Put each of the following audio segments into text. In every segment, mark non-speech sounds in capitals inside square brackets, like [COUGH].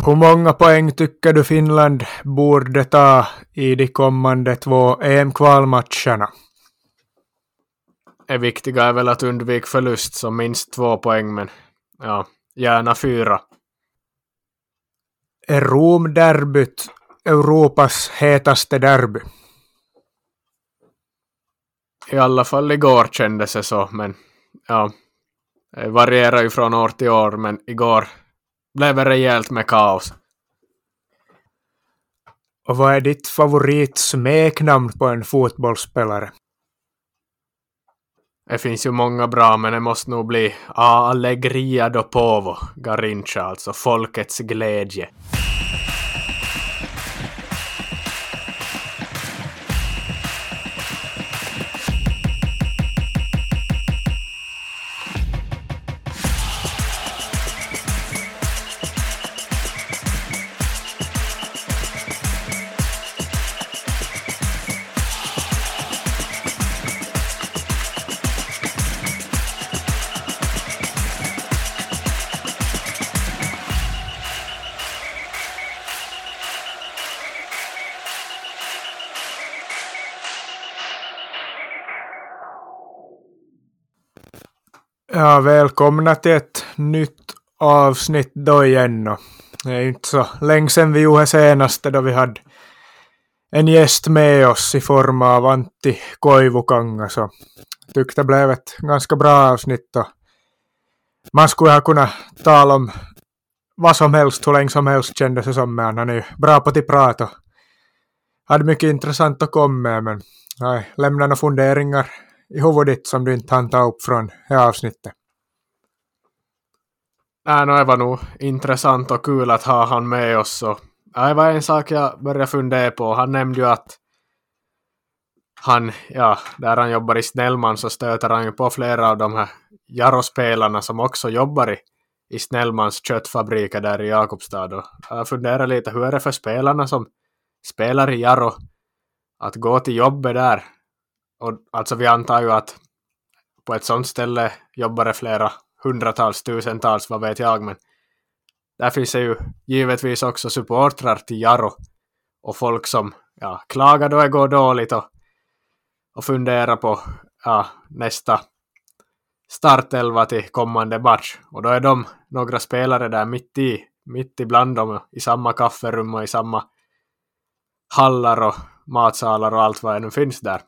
Hur många poäng tycker du Finland borde ta i de kommande två EM-kvalmatcherna? Det viktiga är väl att undvika förlust som minst två poäng, men ja, gärna fyra. Är Rom-derbyt Europas hetaste derby? I alla fall igår kändes det så, men ja, det varierar ju från år till år, men igår blev det rejält med kaos. Och vad är ditt favoritsmeknamn på en fotbollsspelare? Det finns ju många bra, men det måste nog bli Allegria do Povo, Garincha, alltså folkets glädje. Ja, välkomna till ett nytt avsnitt då igen. Det är ju inte så länge sedan vi gjorde senaste då vi hade en gäst med oss i form av Antti Koivukanga. Så tyckte det blev ett ganska bra avsnitt. Och man skulle ha kunnat tala om vad som helst hur länge som helst kändes det som. Men han är ju bra på att prata och hade mycket intressant att komma med. Men nej, lämna några funderingar i huvudet som du inte hann ta upp från det här avsnittet? Nej, no, det var nog intressant och kul att ha han med oss. Och, äh, det var en sak jag började fundera på. Han nämnde ju att han, ja, där han jobbar i Snellman så stöter han ju på flera av de här Jarospelarna som också jobbar i, i Snellmans köttfabriker där i Jakobstad. Och jag funderar lite, hur är det för spelarna som spelar i Jaro att gå till jobbet där och alltså vi antar ju att på ett sånt ställe jobbar det flera hundratals, tusentals, vad vet jag, men där finns det ju givetvis också supportrar till Jaro och folk som ja, klagar då det går dåligt och, och funderar på ja, nästa startelva till kommande match. Och då är de några spelare där mitt i, mitt ibland dem, i samma kafferum och i samma hallar och matsalar och allt vad det nu finns där.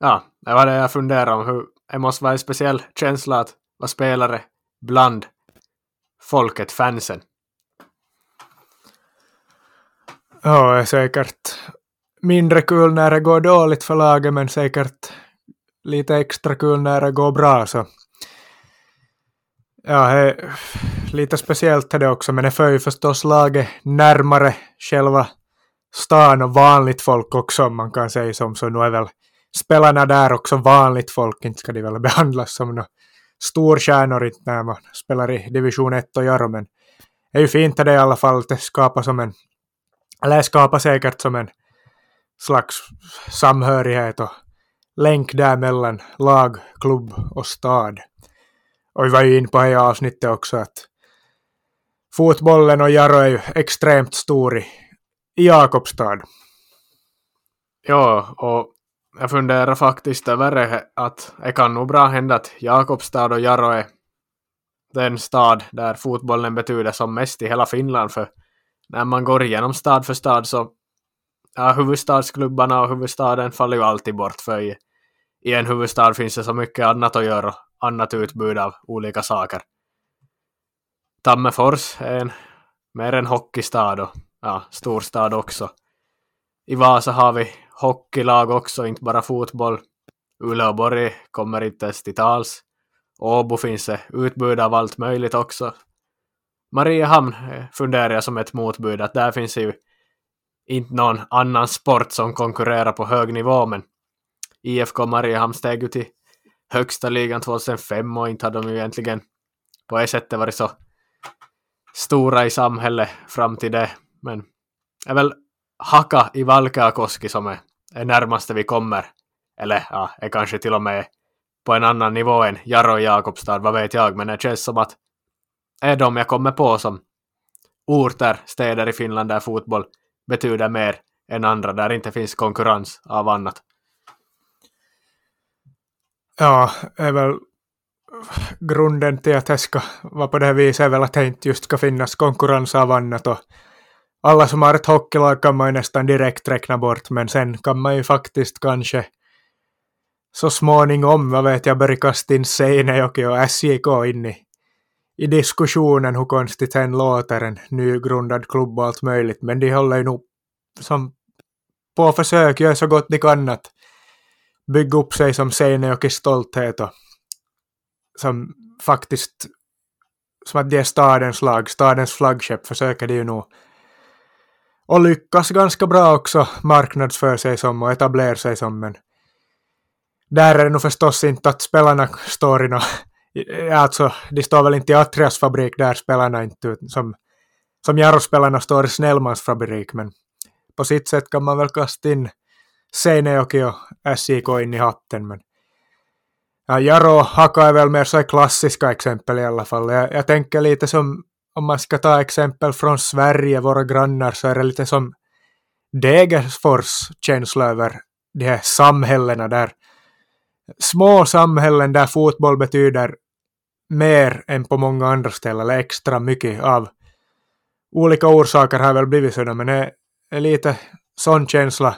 Ja, det var det jag funderade om. Hur, det måste vara en speciell känsla att vara spelare bland folket, fansen. Ja, säkert mindre kul när det går dåligt för laget, men säkert lite extra kul när det går bra. Så. Ja, det lite speciellt är det också, men det för ju förstås laget närmare själva stan och vanligt folk också, om man kan säga som, så nu är väl spelarna där också vanligt folk, inte ska de väl behandlas som några storstjärnor inte när man spelar i division 1 och gör men det är ju fint att det i alla fall det skapar som en, eller skapar säkert som en slags samhörighet och länk där mellan lag, klubb och stad. Och vi var ju in på det avsnittet också att fotbollen och Jaro är ju extremt stor i, i Jakobstad. Ja, och jag funderar faktiskt över det, att det kan nog bra hända att Jakobstad och Jaro är den stad där fotbollen betyder som mest i hela Finland. För när man går igenom stad för stad så ja, huvudstadsklubbarna och huvudstaden faller ju alltid bort. För i, i en huvudstad finns det så mycket annat att göra annat utbud av olika saker. Tammerfors är en, mer en hockeystad och ja, storstad också. I Vasa har vi hockeylag också, inte bara fotboll. Uleåborg kommer inte ens till tals. Åbo finns det utbud av allt möjligt också. Mariehamn eh, funderar jag som ett motbud att där finns ju inte någon annan sport som konkurrerar på hög nivå men IFK Mariehamn steg ju till högsta ligan 2005 och inte hade de ju egentligen på det sättet varit så stora i samhället fram till det. Men är väl Haka i Valkeakoski som är är närmaste vi kommer. Eller ja, är kanske till och med på en annan nivå än Jarro och Jakobstad, vad vet jag, men det känns som att är de jag kommer på som orter, städer i Finland där fotboll betyder mer än andra, där inte finns konkurrens av annat. Ja, är väl grunden till att det ska vara på det här viset är väl att det inte just ska finnas konkurrens av annat och alla som har ett hockeylag kan man ju nästan direkt räkna bort men sen kan man ju faktiskt kanske så småningom, vad vet jag, börja kasta in Seinejoki och SJK in i, i diskussionen hur konstigt sen låter en nygrundad klubb och allt möjligt men de håller ju nog som på försök gör så gott de kan att bygga upp sig som Seinejokis stolthet och som faktiskt som att det är stadens lag, stadens flaggskepp försöker de ju nog och lyckas ganska bra också marknadsföra sig som och etablera sig som men där är det nog förstås inte att spelarna står i något alltså de står väl inte i Atrias fabrik där spelarna inte som som Jarro-spelarna står i Snellmans fabrik men på sitt sätt kan man väl kasta in Seinejoki och SIK in i hatten. Men ja, Jaro och Haka är väl mer så klassiska exempel i alla fall. Jag, jag tänker lite som om man ska ta exempel från Sverige, våra grannar, så är det lite som Degerfors känsla över de här samhällena där. Små samhällen där fotboll betyder mer än på många andra ställen, eller extra mycket av. Olika orsaker har väl blivit sådana, men det är lite sån känsla.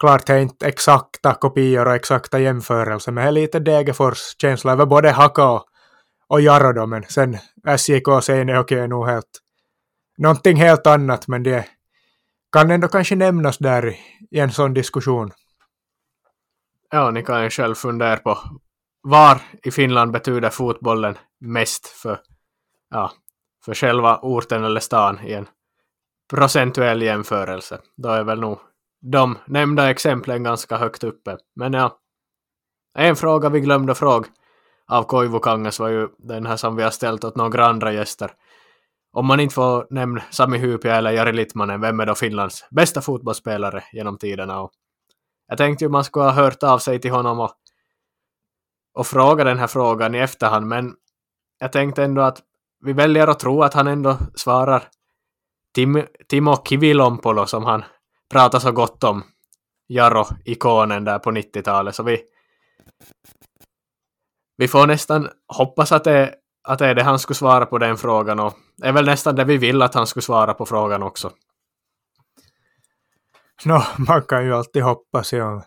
Klart det är inte exakta kopior och exakta jämförelser, men det är lite Degerfors-känsla över både Haka och, och Jaro då, men sen SJK och är nog helt någonting helt annat, men det kan ändå kanske nämnas där i, i en sån diskussion. Ja, ni kan ju själv fundera på var i Finland betyder fotbollen mest för, ja, för själva orten eller stan i en procentuell jämförelse. Då är väl nog de nämnda exemplen ganska högt uppe. Men ja, en fråga vi glömde fråga av Koivukangas var ju den här som vi har ställt åt några andra gäster. Om man inte får nämna Sami Hypia eller Jari Littmanen, vem är då Finlands bästa fotbollsspelare genom tiderna? Och jag tänkte ju man skulle ha hört av sig till honom och, och fråga den här frågan i efterhand, men jag tänkte ändå att vi väljer att tro att han ändå svarar Tim, Timo Kivilompolo som han pratar så gott om Jaro-ikonen där på 90-talet, så vi, vi får nästan hoppas att det, att det är det han skulle svara på den frågan och det är väl nästan det vi vill att han skulle svara på frågan också. No, man kan ju alltid hoppas, ja.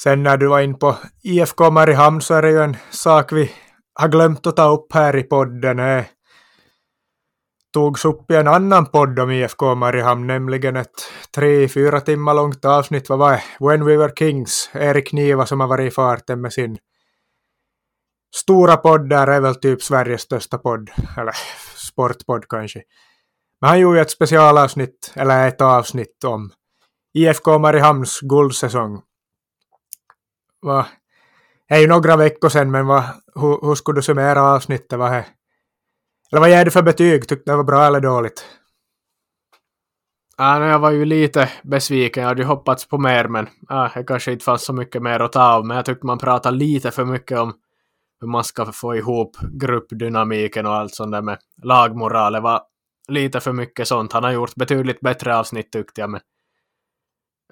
Sen när du var in på IFK Mariehamn så är det ju en sak vi har glömt att ta upp här i podden. Det togs upp i en annan podd om IFK Mariehamn, nämligen ett tre, fyra timmar långt avsnitt. Vad var det? When We Were Kings, Erik Niva som har varit i farten med sin stora poddar är väl typ Sveriges största podd, eller sportpodd kanske. Men han gjorde ju ett specialavsnitt, eller ett avsnitt om IFK Mariehamns guldsäsong. Va? Det är ju några veckor sedan, men va, hur, hur skulle du summera avsnittet? Va? eller vad ger du för betyg? Tyckte det var bra eller dåligt? Äh, jag var ju lite besviken. Jag hade ju hoppats på mer, men äh, det kanske inte fanns så mycket mer att ta av. Men jag tyckte man pratade lite för mycket om hur man ska få ihop gruppdynamiken och allt sånt där med lagmoral. Det var lite för mycket sånt. Han har gjort betydligt bättre avsnitt tyckte jag. Men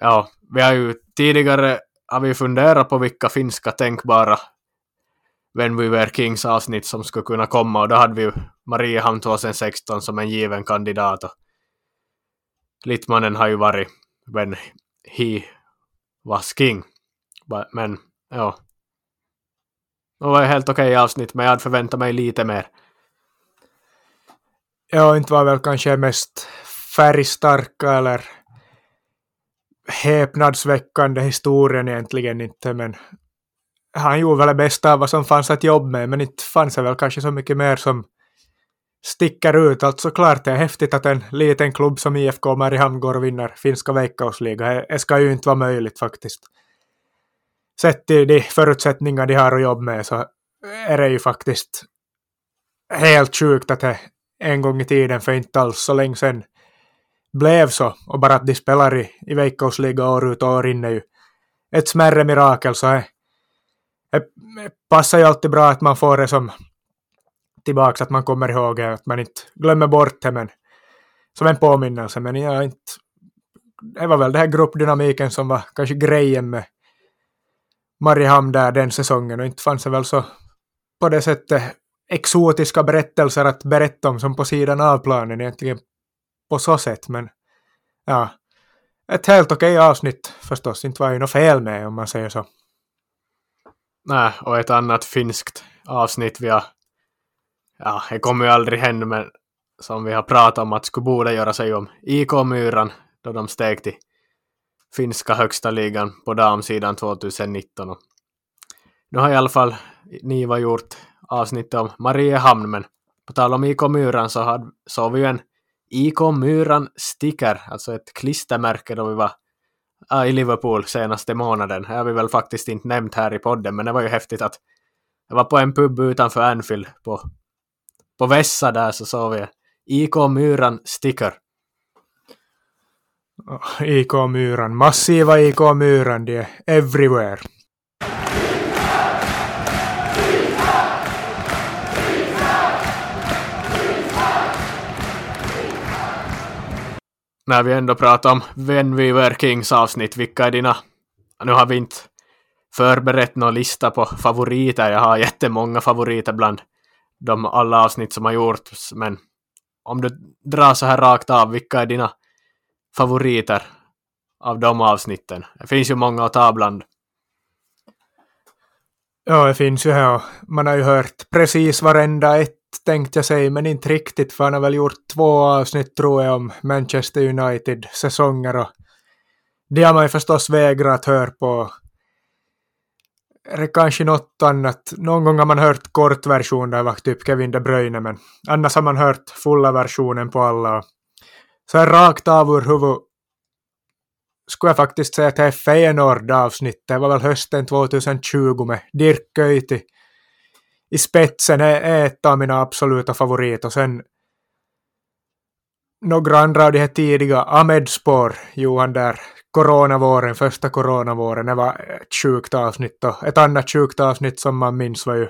ja, vi har ju tidigare har vi funderat på vilka finska tänkbara When We Were Kings avsnitt som skulle kunna komma och då hade vi ju Mariehamn 2016 som en given kandidat. Och Littmannen har ju varit when he was king. Men ja. Det var helt okej okay avsnitt men jag hade förväntat mig lite mer. Ja, inte var väl kanske mest färgstarka eller häpnadsväckande historien egentligen inte men han gjorde väl det bästa av vad som fanns att jobba med, men inte fanns det väl kanske så mycket mer som sticker ut. Alltså klart det är häftigt att en liten klubb som IFK Mariehamn går och vinner finska veckosliga. Det ska ju inte vara möjligt faktiskt. Sett till de förutsättningar de har att jobba med så är det ju faktiskt helt sjukt att det en gång i tiden för inte alls så länge sedan blev så och bara att de spelar i, i Veikkausliga år ut och år in är ju ett smärre mirakel så det, det passar ju alltid bra att man får det som tillbaka att man kommer ihåg det, att man inte glömmer bort det, men som en påminnelse. Men jag inte, det var väl den här gruppdynamiken som var kanske grejen med Mariehamn där den säsongen och inte fanns det väl så på det sättet exotiska berättelser att berätta om som på sidan av planen egentligen på så sätt. Men ja, ett helt okej avsnitt förstås. Inte var ju något fel med om man säger så. Nej, och ett annat finskt avsnitt vi har... Ja, det kommer ju aldrig hända, men som vi har pratat om att skulle borde göra sig om IK-myran då de steg till finska högsta ligan på damsidan 2019. Och nu har i alla fall Niva gjort avsnittet om Mariehamn, men på tal om IK Myran så hade, såg vi ju en IK Myran sticker, alltså ett klistermärke då vi var i Liverpool senaste månaden. Det har vi väl faktiskt inte nämnt här i podden, men det var ju häftigt att jag var på en pub utanför Anfield på, på Vessa där så såg vi IK Myran sticker. IK Myran, massiva IK Myran, de är everywhere. när vi ändå pratar om When We Were Kings avsnitt, vilka är dina... Nu har vi inte förberett någon lista på favoriter. Jag har jättemånga favoriter bland de alla avsnitt som har gjorts, men om du drar så här rakt av, vilka är dina favoriter av de avsnitten? Det finns ju många att ta bland. Ja, det finns ju här. Man har ju hört precis varenda ett tänkte jag säga, men inte riktigt för han har väl gjort två avsnitt tror jag om Manchester United-säsonger och det har man ju förstås vägrat höra på. Är det kanske något annat? Någon gång har man hört kortversion där var typ Kevin De Bruyne, men annars har man hört fulla versionen på alla. Så här rakt av ur huvudet skulle jag faktiskt säga att det är Feyenoord-avsnittet. Det var väl hösten 2020 med Dirk Köyti i spetsen Det är ett av mina absoluta favoriter. Och sen några andra av de här tidiga Ahmed-spår, Johan där, coronavåren, första coronavåren, det var ett sjukt avsnitt och ett annat sjukt avsnitt som man minns var ju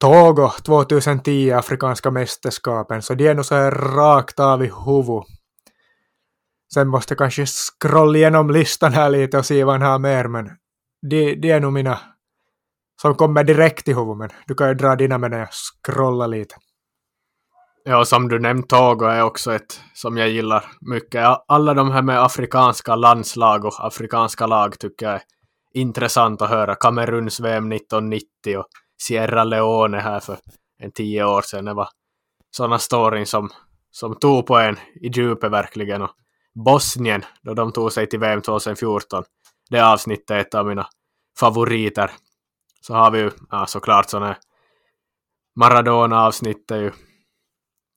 Togo 2010, Afrikanska mästerskapen, så de är nog så här rakt av i huvudet. Sen måste jag kanske scrolla igenom listan här lite och se vad han har mer, men de, det är nog mina som kommer direkt i huvudet, men du kan ju dra dina med när jag scrollar lite. Ja, som du nämnt Togo är också ett som jag gillar mycket. Alla de här med afrikanska landslag och afrikanska lag tycker jag är intressant att höra. Kameruns VM 1990 och Sierra Leone här för en tio år sedan. Det var sådana storyn som, som tog på en i djupet verkligen. Och Bosnien, då de tog sig till VM 2014. Det avsnittet är ett av mina favoriter. Så har vi ju ja, såklart sådana Maradona-avsnitt är ju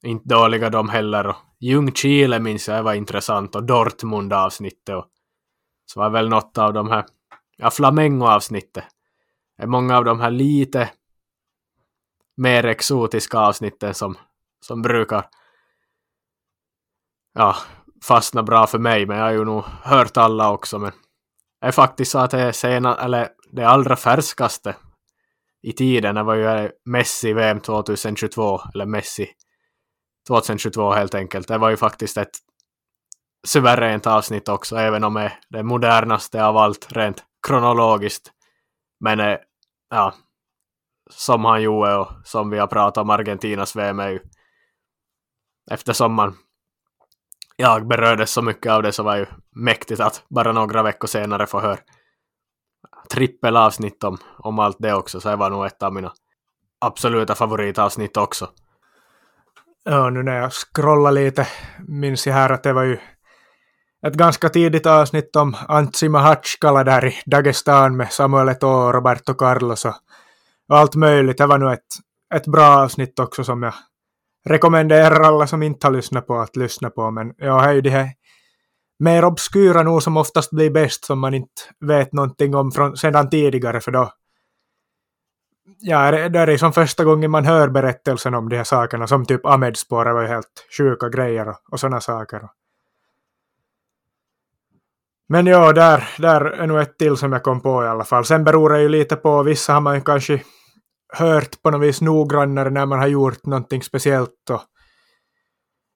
inte dåliga de heller. Och Ljungskile minns jag var intressant och Dortmund-avsnittet. Och så var väl något av de här, ja Flamengo-avsnittet är många av de här lite mer exotiska avsnitten som, som brukar ja, fastna bra för mig, men jag har ju nog hört alla också. Men det är faktiskt så att det är sena, eller det allra färskaste i tiden var ju eh, Messi VM 2022, eller Messi 2022 helt enkelt. Det var ju faktiskt ett suveränt avsnitt också, även om det är det modernaste av allt rent kronologiskt. Men eh, ja, som han gjorde och som vi har pratat om Argentinas VM är ju eftersom man jag berördes så mycket av det så var ju mäktigt att bara några veckor senare få höra trippelavsnitt om, om allt det också, så det var nog ett av mina absoluta favoritavsnitt också. Ja, nu när jag scrollar lite minns jag här att det var ju ett ganska tidigt avsnitt om Antsi Mahatskala där i Dagestan med Samuel Eto'o och Roberto Carlos och, allt möjligt. Det var nog ett, ett bra avsnitt också som jag rekommenderar alla som inte har lyssnat på att lyssna på. Men ja, det är ju de här mer obskyra nog som oftast blir bäst som man inte vet någonting om från, sedan tidigare för då ja, det är som första gången man hör berättelsen om de här sakerna som typ Ahmed-spåret var ju helt sjuka grejer och, och sådana saker. Men ja, där, där är nog ett till som jag kom på i alla fall. Sen beror det ju lite på, vissa har man ju kanske hört på något vis noggrannare när man har gjort någonting speciellt och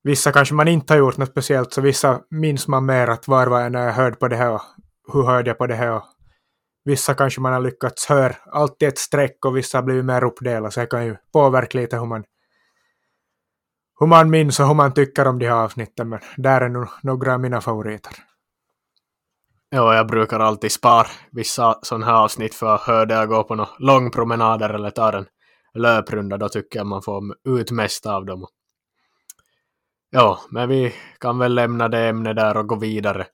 vissa kanske man inte har gjort något speciellt så vissa minns man mer att var var jag när jag hörde på det här och hur hörde jag på det här och vissa kanske man har lyckats höra alltid ett streck och vissa har blivit mer uppdelade så det kan ju påverka lite hur man hur man minns och hur man tycker om de här avsnitten men där är nog några av mina favoriter. Ja, jag brukar alltid spara vissa sådana här avsnitt för att höra jag gå på några långpromenader eller tar en löprunda. Då tycker jag man får ut mest av dem. Ja, men vi kan väl lämna det ämnet där och gå vidare.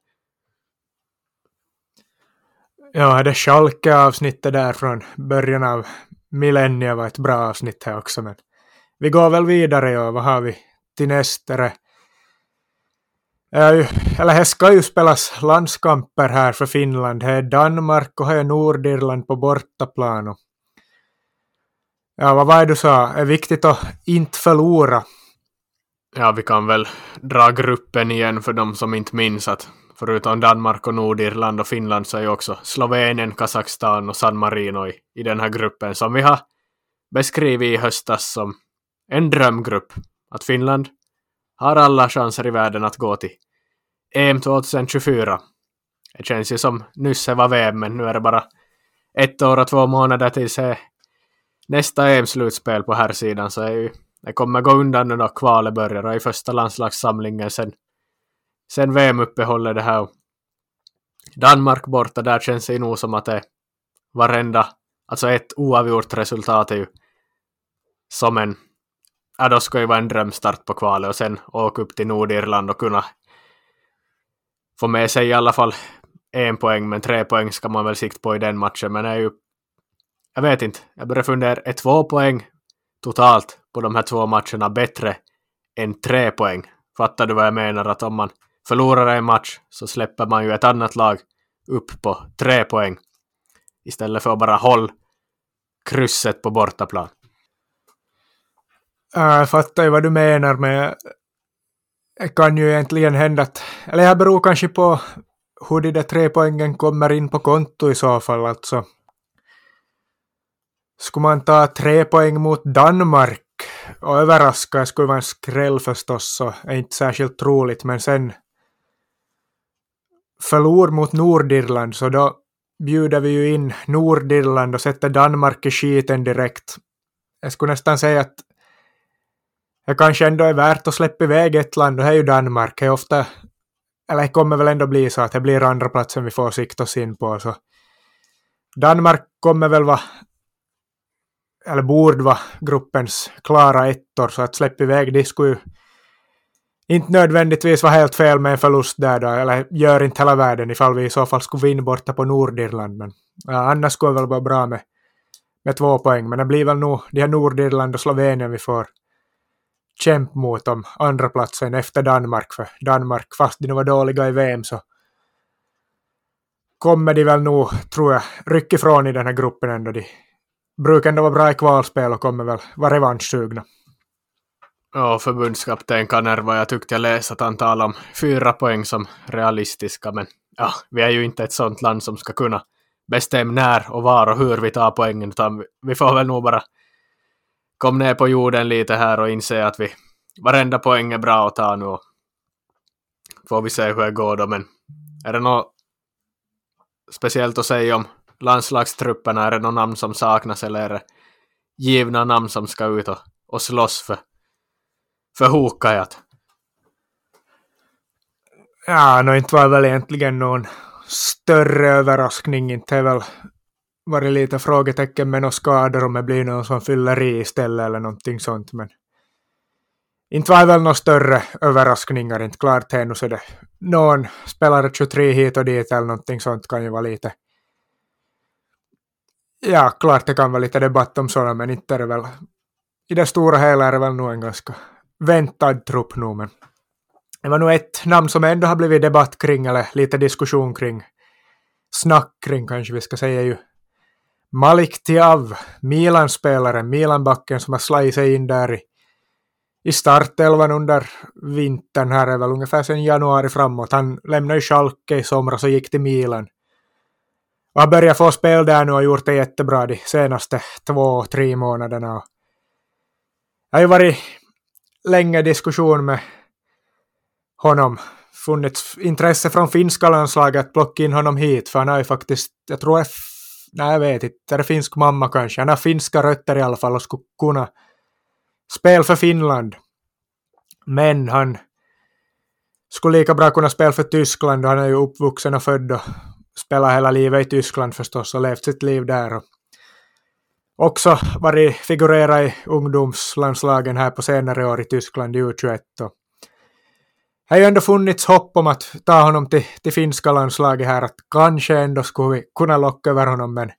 Ja, det Schalke-avsnittet där från början av millenniet var ett bra avsnitt här också, men vi går väl vidare och vad har vi till nästa? Eller här ska ju spelas landskamper här för Finland. Här är Danmark och här är Nordirland på bortaplan. Ja, vad var det du sa? Det är viktigt att inte förlora. Ja, vi kan väl dra gruppen igen för de som inte minns att förutom Danmark och Nordirland och Finland så är ju också Slovenien, Kazakstan och San Marino i, i den här gruppen som vi har beskrivit i höstas som en drömgrupp. Att Finland har alla chanser i världen att gå till EM 2024. Det känns ju som nyss var VM, men nu är det bara ett år och två månader tills nästa EM-slutspel på här sidan så är ju, det kommer gå undan nu då kvalet börjar och i första landslagssamlingen sen, sen VM-uppehållet det här. Danmark borta, där känns det nog som att det varenda, alltså ett oavgjort resultat är ju som en ja, då ska ju vara en drömstart på kvalet och sen åka upp till Nordirland och kunna få med sig i alla fall en poäng, men tre poäng ska man väl sikta på i den matchen. Men är ju, jag vet inte, jag börjar fundera, är två poäng totalt på de här två matcherna bättre än tre poäng? Fattar du vad jag menar? Att om man förlorar en match så släpper man ju ett annat lag upp på tre poäng istället för att bara hålla krysset på bortaplan. Jag fattar ju vad du menar med det kan ju egentligen hända att, eller det beror kanske på hur de där tre poängen kommer in på konto i så fall alltså. Skulle man ta tre poäng mot Danmark och överraska, det skulle vara en skräll förstås, så är inte särskilt troligt, men sen förlor mot Nordirland, så då bjuder vi ju in Nordirland och sätter Danmark i skiten direkt. Jag skulle nästan säga att det kanske ändå är värt att släppa iväg ett land och det är ju Danmark. Det är ofta, eller det kommer väl ändå bli så att det blir andra platsen vi får sikta oss in på. Så Danmark kommer väl vara, eller borde vara gruppens klara ettor, så att släppa iväg det skulle ju inte nödvändigtvis vara helt fel med en förlust där då, eller gör inte hela världen ifall vi i så fall skulle vinna borta på Nordirland. Men ja, annars skulle det väl vara bra med, med två poäng, men det blir väl nog de här Nordirland och Slovenien vi får kämpa mot om andra platsen efter Danmark, för Danmark, fast de nu var dåliga i VM, så kommer de väl nog, tror jag, rycka ifrån i den här gruppen ändå. De brukar ändå vara bra i kvalspel och kommer väl vara revanschsugna. Ja, förbundskapten Kanerva, jag tyckte jag läste att han talade om fyra poäng som realistiska, men ja, vi är ju inte ett sånt land som ska kunna bestämma när och var och hur vi tar poängen, utan vi får väl nog bara kom ner på jorden lite här och inse att vi varenda poäng är bra att ta nu och får vi se hur det går då. Men är det något speciellt att säga om landslagstrupperna? Är det något namn som saknas eller är det givna namn som ska ut och, och slåss för, för Hokajat? Ja, no, inte var väl egentligen någon större överraskning. Inte är väl varit lite frågetecken med några skador om det blir någon som fyller i istället eller någonting sånt. Men inte var det väl några större överraskningar, inte klart ännu så det någon spelare 23 hit och dit eller någonting sånt kan ju vara lite Ja, klart det kan vara lite debatt om sådana, men inte är det väl i det stora hela är det väl nog en ganska väntad trupp nu, men det var nog ett namn som ändå har blivit debatt kring, eller lite diskussion kring, snack kring kanske vi ska säga ju Malik Tiav, Milan-spelaren, Milan-backen som har slagit sig in där i, i startelvan under vintern här är väl ungefär sedan januari framåt. Han lämnade ju Schalke i somras och gick till Milan. Och har börjat få spel där nu och gjort det jättebra de senaste två, tre månaderna. Det har ju varit länge diskussion med honom. Funnits intresse från finska landslaget att plocka in honom hit, för han har ju faktiskt, jag tror, nej jag vet inte, är det finsk mamma kanske? Han har finska rötter i alla fall och skulle kunna spela för Finland. Men han skulle lika bra kunna spela för Tyskland och han är ju uppvuxen och född och spelat hela livet i Tyskland förstås och levt sitt liv där. Och också varit figurerat i ungdomslandslagen här på senare år i Tyskland i U21. Och har ju ändå funnits hopp om att ta honom till, till finska landslaget här, att kanske ändå skulle vi kunna locka över honom, men,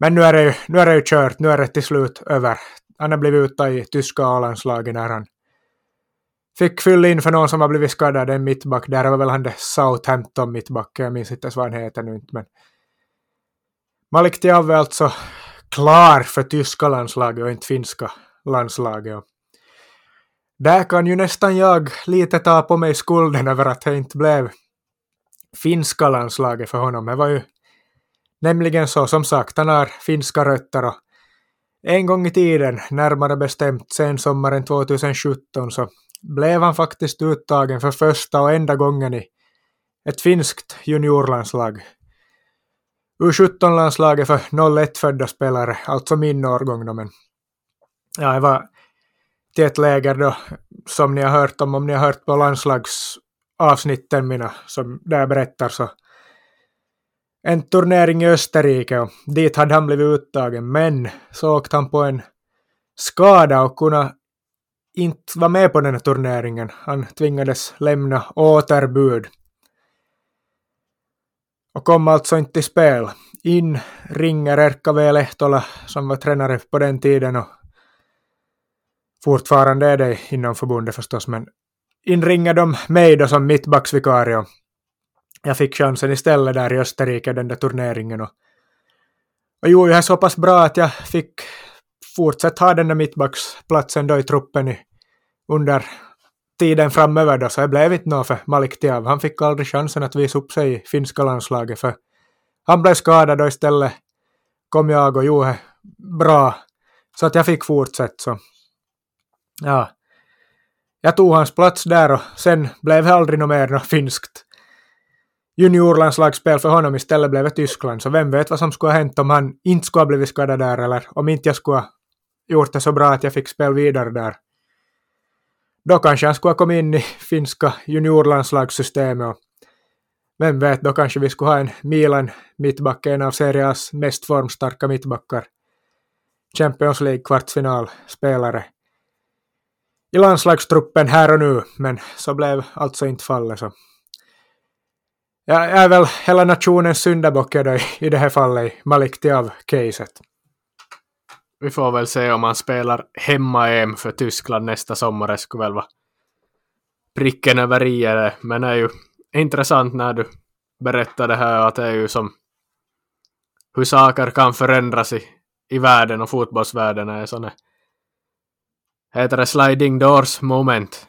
men nu, är det ju, nu är det ju kört, nu är det till slut över. Han har blivit uttagen i tyska A-landslaget när han fick fylla in för någon som har blivit skadad, en mittback. Där var väl han det Southampton mittback, jag minns inte ens vad han heter nu inte, men Malik Tiav är alltså klar för tyska landslaget och inte finska landslaget. Där kan ju nästan jag lite ta på mig skulden över att det inte blev finska landslaget för honom. Det var ju nämligen så, som sagt, han har finska rötter och en gång i tiden, närmare bestämt sen sommaren 2017, så blev han faktiskt uttagen för första och enda gången i ett finskt juniorlandslag. U17-landslaget för 01-födda spelare, alltså min årgång då, men ja, det var till ett läger då, som ni har hört om, om ni har hört på landslagsavsnitten mina, som där jag berättar så en turnering i Österrike och dit hade han blivit uttagen, men så åkte han på en skada och kunde inte vara med på den här turneringen. Han tvingades lämna återbud. Och kom alltså inte till spel. In ringer Erkka V. Lehtola som var tränare på den tiden och fortfarande är det inom förbundet förstås, men Inringade de mig då som mittbacksvikarie jag fick chansen istället där i Österrike, den där turneringen. Och, och jo, jag är så pass bra att jag fick fortsätta ha den där mittbacksplatsen då i truppen i, under tiden framöver då, så det blev inte något för Malik Tiav. Han fick aldrig chansen att visa upp sig i finska landslaget, för han blev skadad och istället kom jag och gjorde bra, så att jag fick fortsätta. Så. Ja. Jag tog hans plats där och sen blev det aldrig något mer något finskt juniorlandslagsspel för honom istället blev det Tyskland, så vem vet vad som skulle ha hänt om han inte skulle ha blivit skadad där eller om inte jag skulle ha gjort det så bra att jag fick spela vidare där. Då kanske han skulle ha kommit in i finska juniorlandslagssystemet och vem vet, då kanske vi skulle ha en Milan mittback, en av Serias mest formstarka mittbackar. Champions League kvartsfinalspelare i landslagstruppen här och nu, men så blev alltså inte fallet. Så jag är väl hela nationens syndabock i det här fallet, Malik Diav-caset. Vi får väl se om han spelar hemma-EM för Tyskland nästa sommar. Det skulle väl vara pricken över i det. Men det är ju intressant när du berättar det här att det är ju som hur saker kan förändras i, i världen och fotbollsvärlden är sådana heter det sliding doors moment.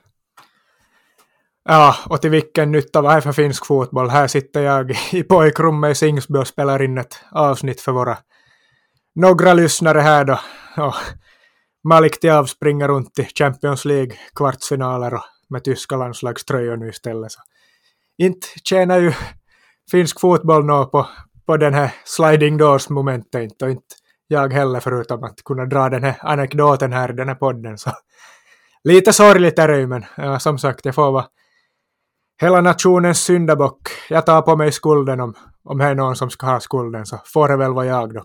Ja, och till vilken nytta vad det för finsk fotboll? Här sitter jag i pojkrummet i Singsby och spelar in ett avsnitt för våra några lyssnare här då. Och Malik Diav springer runt i Champions League kvartsfinaler och med tyska landslagströjor nu istället. Så inte tjänar ju finsk fotboll nå på, på den här sliding doors momentet och inte jag heller förutom att kunna dra den här anekdoten här i den här podden. Så lite sorgligt är det ju men ja, som sagt jag får vara hela nationens syndabock. Jag tar på mig skulden om, om det är någon som ska ha skulden så får det väl vara jag då.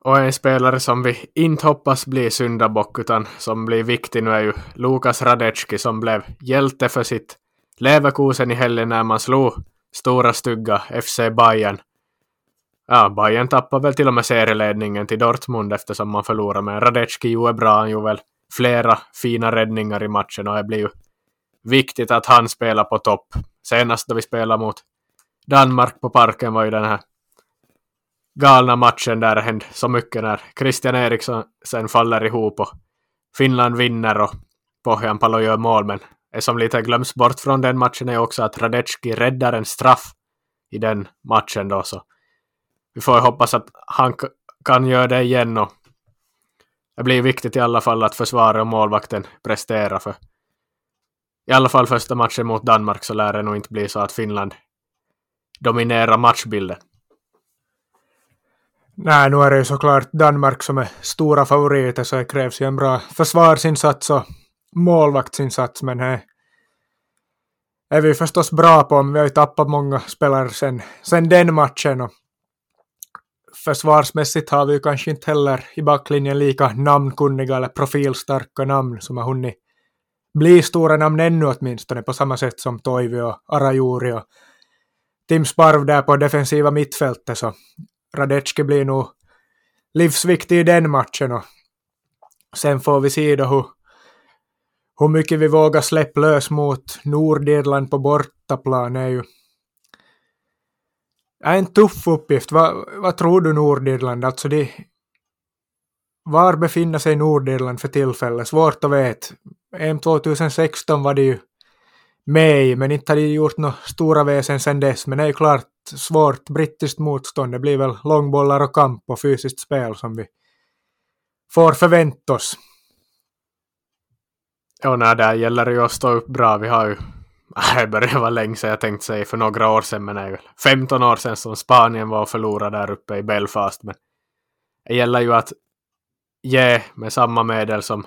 Och en spelare som vi inte hoppas blir syndabock utan som blir viktig nu är ju Lukas Radecki som blev hjälte för sitt Leverkusen i helgen när man slog stora stygga FC Bayern. Ja, Bayern tappade väl till och med serieledningen till Dortmund eftersom man förlorade, men Radecki är bra, han gjorde väl flera fina räddningar i matchen och det blir ju viktigt att han spelar på topp. Senast då vi spelade mot Danmark på parken var ju den här galna matchen där det hände så mycket när Christian Eriksson sen faller ihop och Finland vinner och Pohjanpalo gör mål. Men det som lite glöms bort från den matchen är också att Radecki räddar en straff i den matchen då så vi får hoppas att han kan göra det igen och det blir viktigt i alla fall att försvaret och målvakten presterar för i alla fall första matchen mot Danmark så lär det nog inte bli så att Finland dominerar matchbilden. Nej, nu är det ju såklart Danmark som är stora favoriter så det krävs ju en bra försvarsinsats och målvaktsinsats men det är vi förstås bra på. Vi har ju tappat många spelare sen, sen den matchen och försvarsmässigt har vi ju kanske inte heller i backlinjen lika namnkunniga eller profilstarka namn som har hunnit bli stora namn ännu åtminstone på samma sätt som Toivi och Arajuri och Tim Sparv där på defensiva mittfältet. Så Radetski blir nog livsviktig i den matchen och sen får vi se då hur, hur mycket vi vågar släppa lös mot Nordirland på bortaplan. Är ju är en tuff uppgift. Vad, vad tror du Nordirland? Alltså de, var befinner sig Nordirland för tillfället? Svårt att veta. EM 2016 var det ju med i, men inte har de gjort några stora väsen sedan dess. Men det är ju klart svårt brittiskt motstånd. Det blir väl långbollar och kamp och fysiskt spel som vi får förvänta oss. Ja, nej, där gäller det ju att stå upp bra. Vi har ju [LAUGHS] det börjar vara länge sedan jag tänkte säga för några år sedan, men det är väl 15 år sedan som Spanien var och förlorade där uppe i Belfast. Men det gäller ju att ge med samma medel som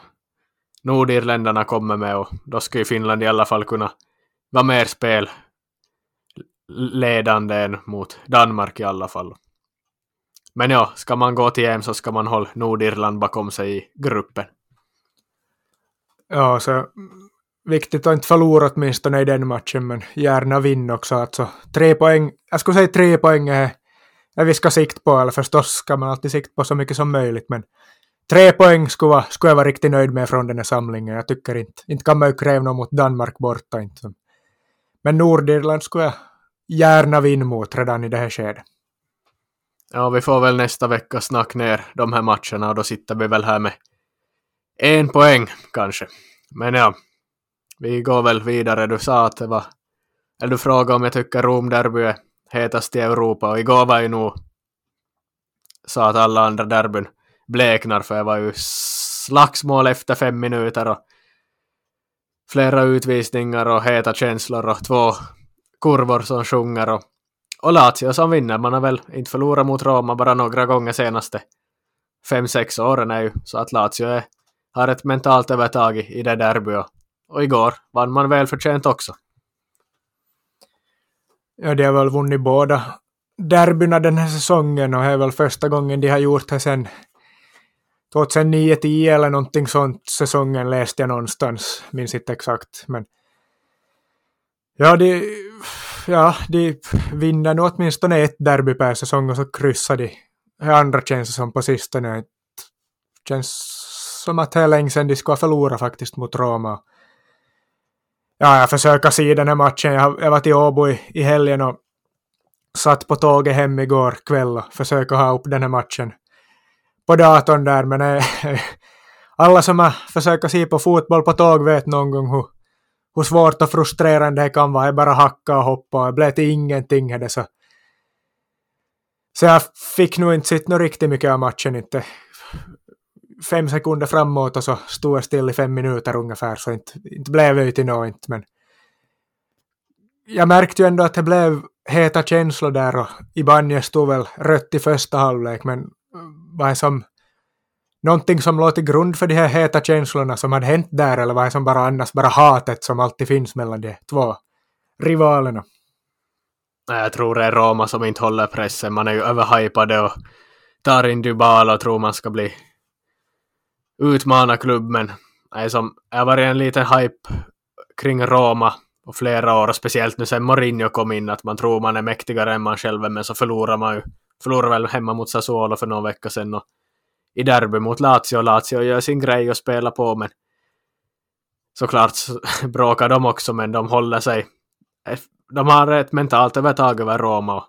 Nordirländarna kommer med och då ska ju Finland i alla fall kunna vara mer spel ledande än mot Danmark i alla fall. Men ja, ska man gå till EM så ska man hålla Nordirland bakom sig i gruppen. Ja, så viktigt att inte förlora åtminstone i den matchen, men gärna vinna också. Alltså, tre poäng, jag skulle säga tre poäng är det vi ska sikta på, eller förstås ska man alltid sikta på så mycket som möjligt, men tre poäng skulle, vara, skulle jag vara riktigt nöjd med från den här samlingen. Jag tycker inte, inte kan man ju kräva något mot Danmark borta. Inte. Men Nordirland skulle jag gärna vinna mot redan i det här skedet. Ja, vi får väl nästa vecka snacka ner de här matcherna och då sitter vi väl här med en poäng kanske. Men ja, vi går väl vidare. Du sa att det var... Eller du frågade om jag tycker Rom-derby är hetast i Europa och igår var ju nog så att alla andra derbyn bleknar för det var ju slagsmål efter fem minuter och flera utvisningar och heta känslor och två kurvor som sjunger och, och Lazio som vinner. Man har väl inte förlorat mot Roma bara några gånger senaste fem, sex åren är ju så att Lazio är, har ett mentalt övertag i, i det derbyt. och och igår vann man välförtjänt också. Ja, de har väl vunnit båda derbyna den här säsongen och det är väl första gången de har gjort det sen 2009-10 eller någonting sånt säsongen läste jag någonstans, minns inte exakt. Men ja, de, ja, de vinner nu åtminstone ett derby per säsong och så kryssar de. Det andra känns som på sistone. Det känns som att det är länge sedan de skulle ha förlorat faktiskt mot Roma. Ja, jag försöker se den här matchen. Jag, jag var till Åbo i, i helgen och satt på tåget hem igår kväll och försöker ha upp den här matchen på datorn där, men äh, [LAUGHS] alla som har försökt se på fotboll på tåg vet någon gång hur, hur svårt och frustrerande det kan vara. Jag bara hacka och hoppa och det blev till ingenting. Här, så. så jag fick nog inte sitta riktigt mycket av matchen. Inte fem sekunder framåt och så stod jag still i fem minuter ungefär, så inte, inte blev det till något men jag märkte ju ändå att det blev heta känslor där och Ibanez stod väl rött i första halvlek, men vad är som någonting som låg till grund för de här heta känslorna som hade hänt där, eller vad är som bara annars bara hatet som alltid finns mellan de två rivalerna? Jag tror det är Roma som inte håller pressen. Man är ju överhypade och tar in Dybala och tror man ska bli utmana klubben. nej, som, jag har varit en liten hype kring Roma och flera år, och speciellt nu sen Mourinho kom in, att man tror man är mäktigare än man själv är, men så förlorar man ju, förlorar väl hemma mot Sassuolo för någon vecka sedan och i derby mot Lazio, Lazio gör sin grej och spelar på, men såklart så [LAUGHS] bråkar de också, men de håller sig, eh, de har ett mentalt övertag över Roma.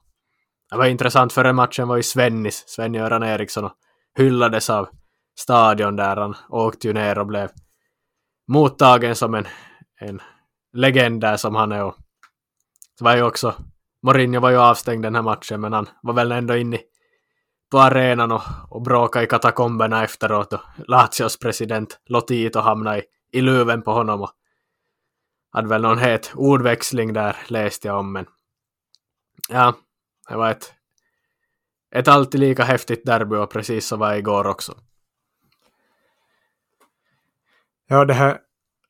Det var intressant, före matchen var ju Svennis, Sven-Göran Eriksson, och hyllades av stadion där han åkte ju ner och blev mottagen som en, en legend där som han är. Och det var ju också Mourinho var ju avstängd den här matchen, men han var väl ändå inne på arenan och, och bråkade i katakomberna efteråt och Lazios president Lotito hamnade i, i luven på honom och hade väl någon het ordväxling där läste jag om, men ja, det var ett, ett alltid lika häftigt derby och precis så var det igår också. Ja, det här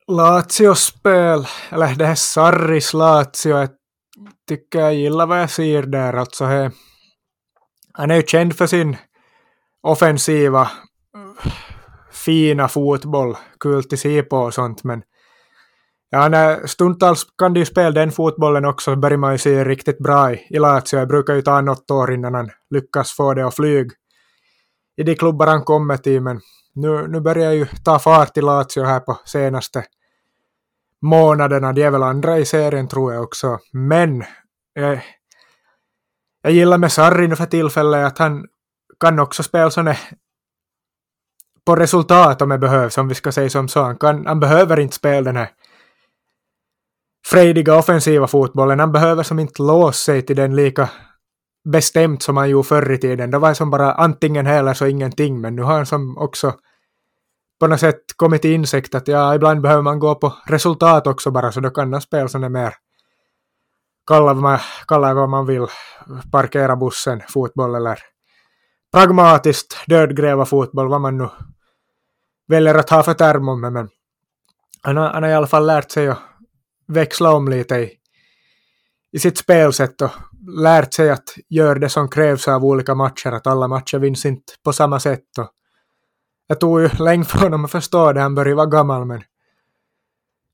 Lazio-spel, eller det här Sarris Lazio, jag tycker jag gillar vad jag ser där. Alltså, he, han är ju känd för sin offensiva, fina fotboll, kul till se på och sånt, men ja, när stundtals kan de ju spela den fotbollen också, börjar man ju se riktigt bra i, i Lazio. Det brukar ju ta något år innan han lyckas få det att flyga i de klubbar han kommer till, men nu, nu börjar ju ta fart i Lazio här på senaste månaderna. De är väl andra i serien tror jag också. Men jag, jag gillar med Sarri nu för tillfället att han kan också spela sådana på resultat om det behövs, om vi ska säga som så. Han, kan, han behöver inte spela den här frejdiga offensiva fotbollen. Han behöver som inte låsa sig till den lika bestämt som han gjorde förr i tiden. Det var som bara antingen eller så ingenting, men nu har han som också på något sätt kommit till insikt att ja, ibland behöver man gå på resultat också bara, så då kan man spela sådana mer kalla, man, kalla vad man vill, parkera bussen, fotboll eller pragmatiskt dödgräva fotboll, vad man nu väljer att ha för term om men han har, han har i alla fall lärt sig att växla om lite i, i sitt spelsätt och lärt sig att göra det som krävs av olika matcher, att alla matcher vinns inte på samma sätt. Och jag tog ju länge för honom att förstå det, han började vara gammal, men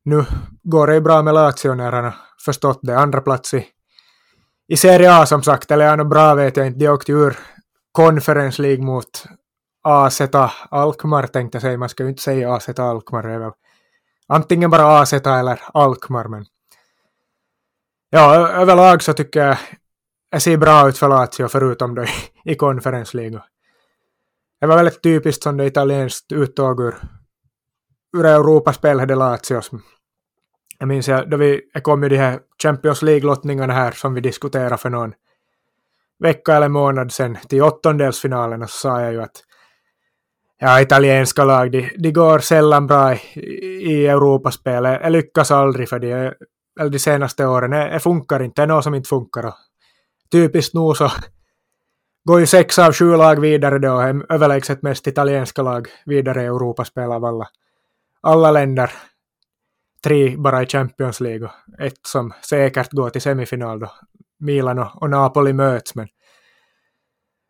nu går det ju bra med Lazio när han har förstått det. Andra plats i, i Serie A som sagt, eller ja, bra vet jag inte, de åkte ur Conference League mot AZ Alkmaar tänkte jag säga, man ska ju inte säga AZ Alkmaar, det är väl antingen bara AZ eller Alkmaar, men ja, överlag så tycker jag det ser bra ut för Lazio förutom då i, i Conference League. Det var väldigt typiskt som det italienskt uttåg ur, ur Europaspel hade Lazios. Jag minns jag, då vi kom e ju de här Champions League-lottningarna här som vi diskuterade för någon vecka eller månad sedan till åttondelsfinalen så sa jag ju att ja, italienska lag, de, de går sällan bra i, i Europaspel. Jag lyckas aldrig för de, eller de senaste åren. Det, det funkar inte, det är något som inte funkar. Och typiskt nog så går ju sex av sju lag vidare då, överlägset mest italienska lag vidare i Europaspel av alla, alla länder. Tre bara i Champions League och ett som säkert går till semifinal då Milan och, och Napoli möts. Men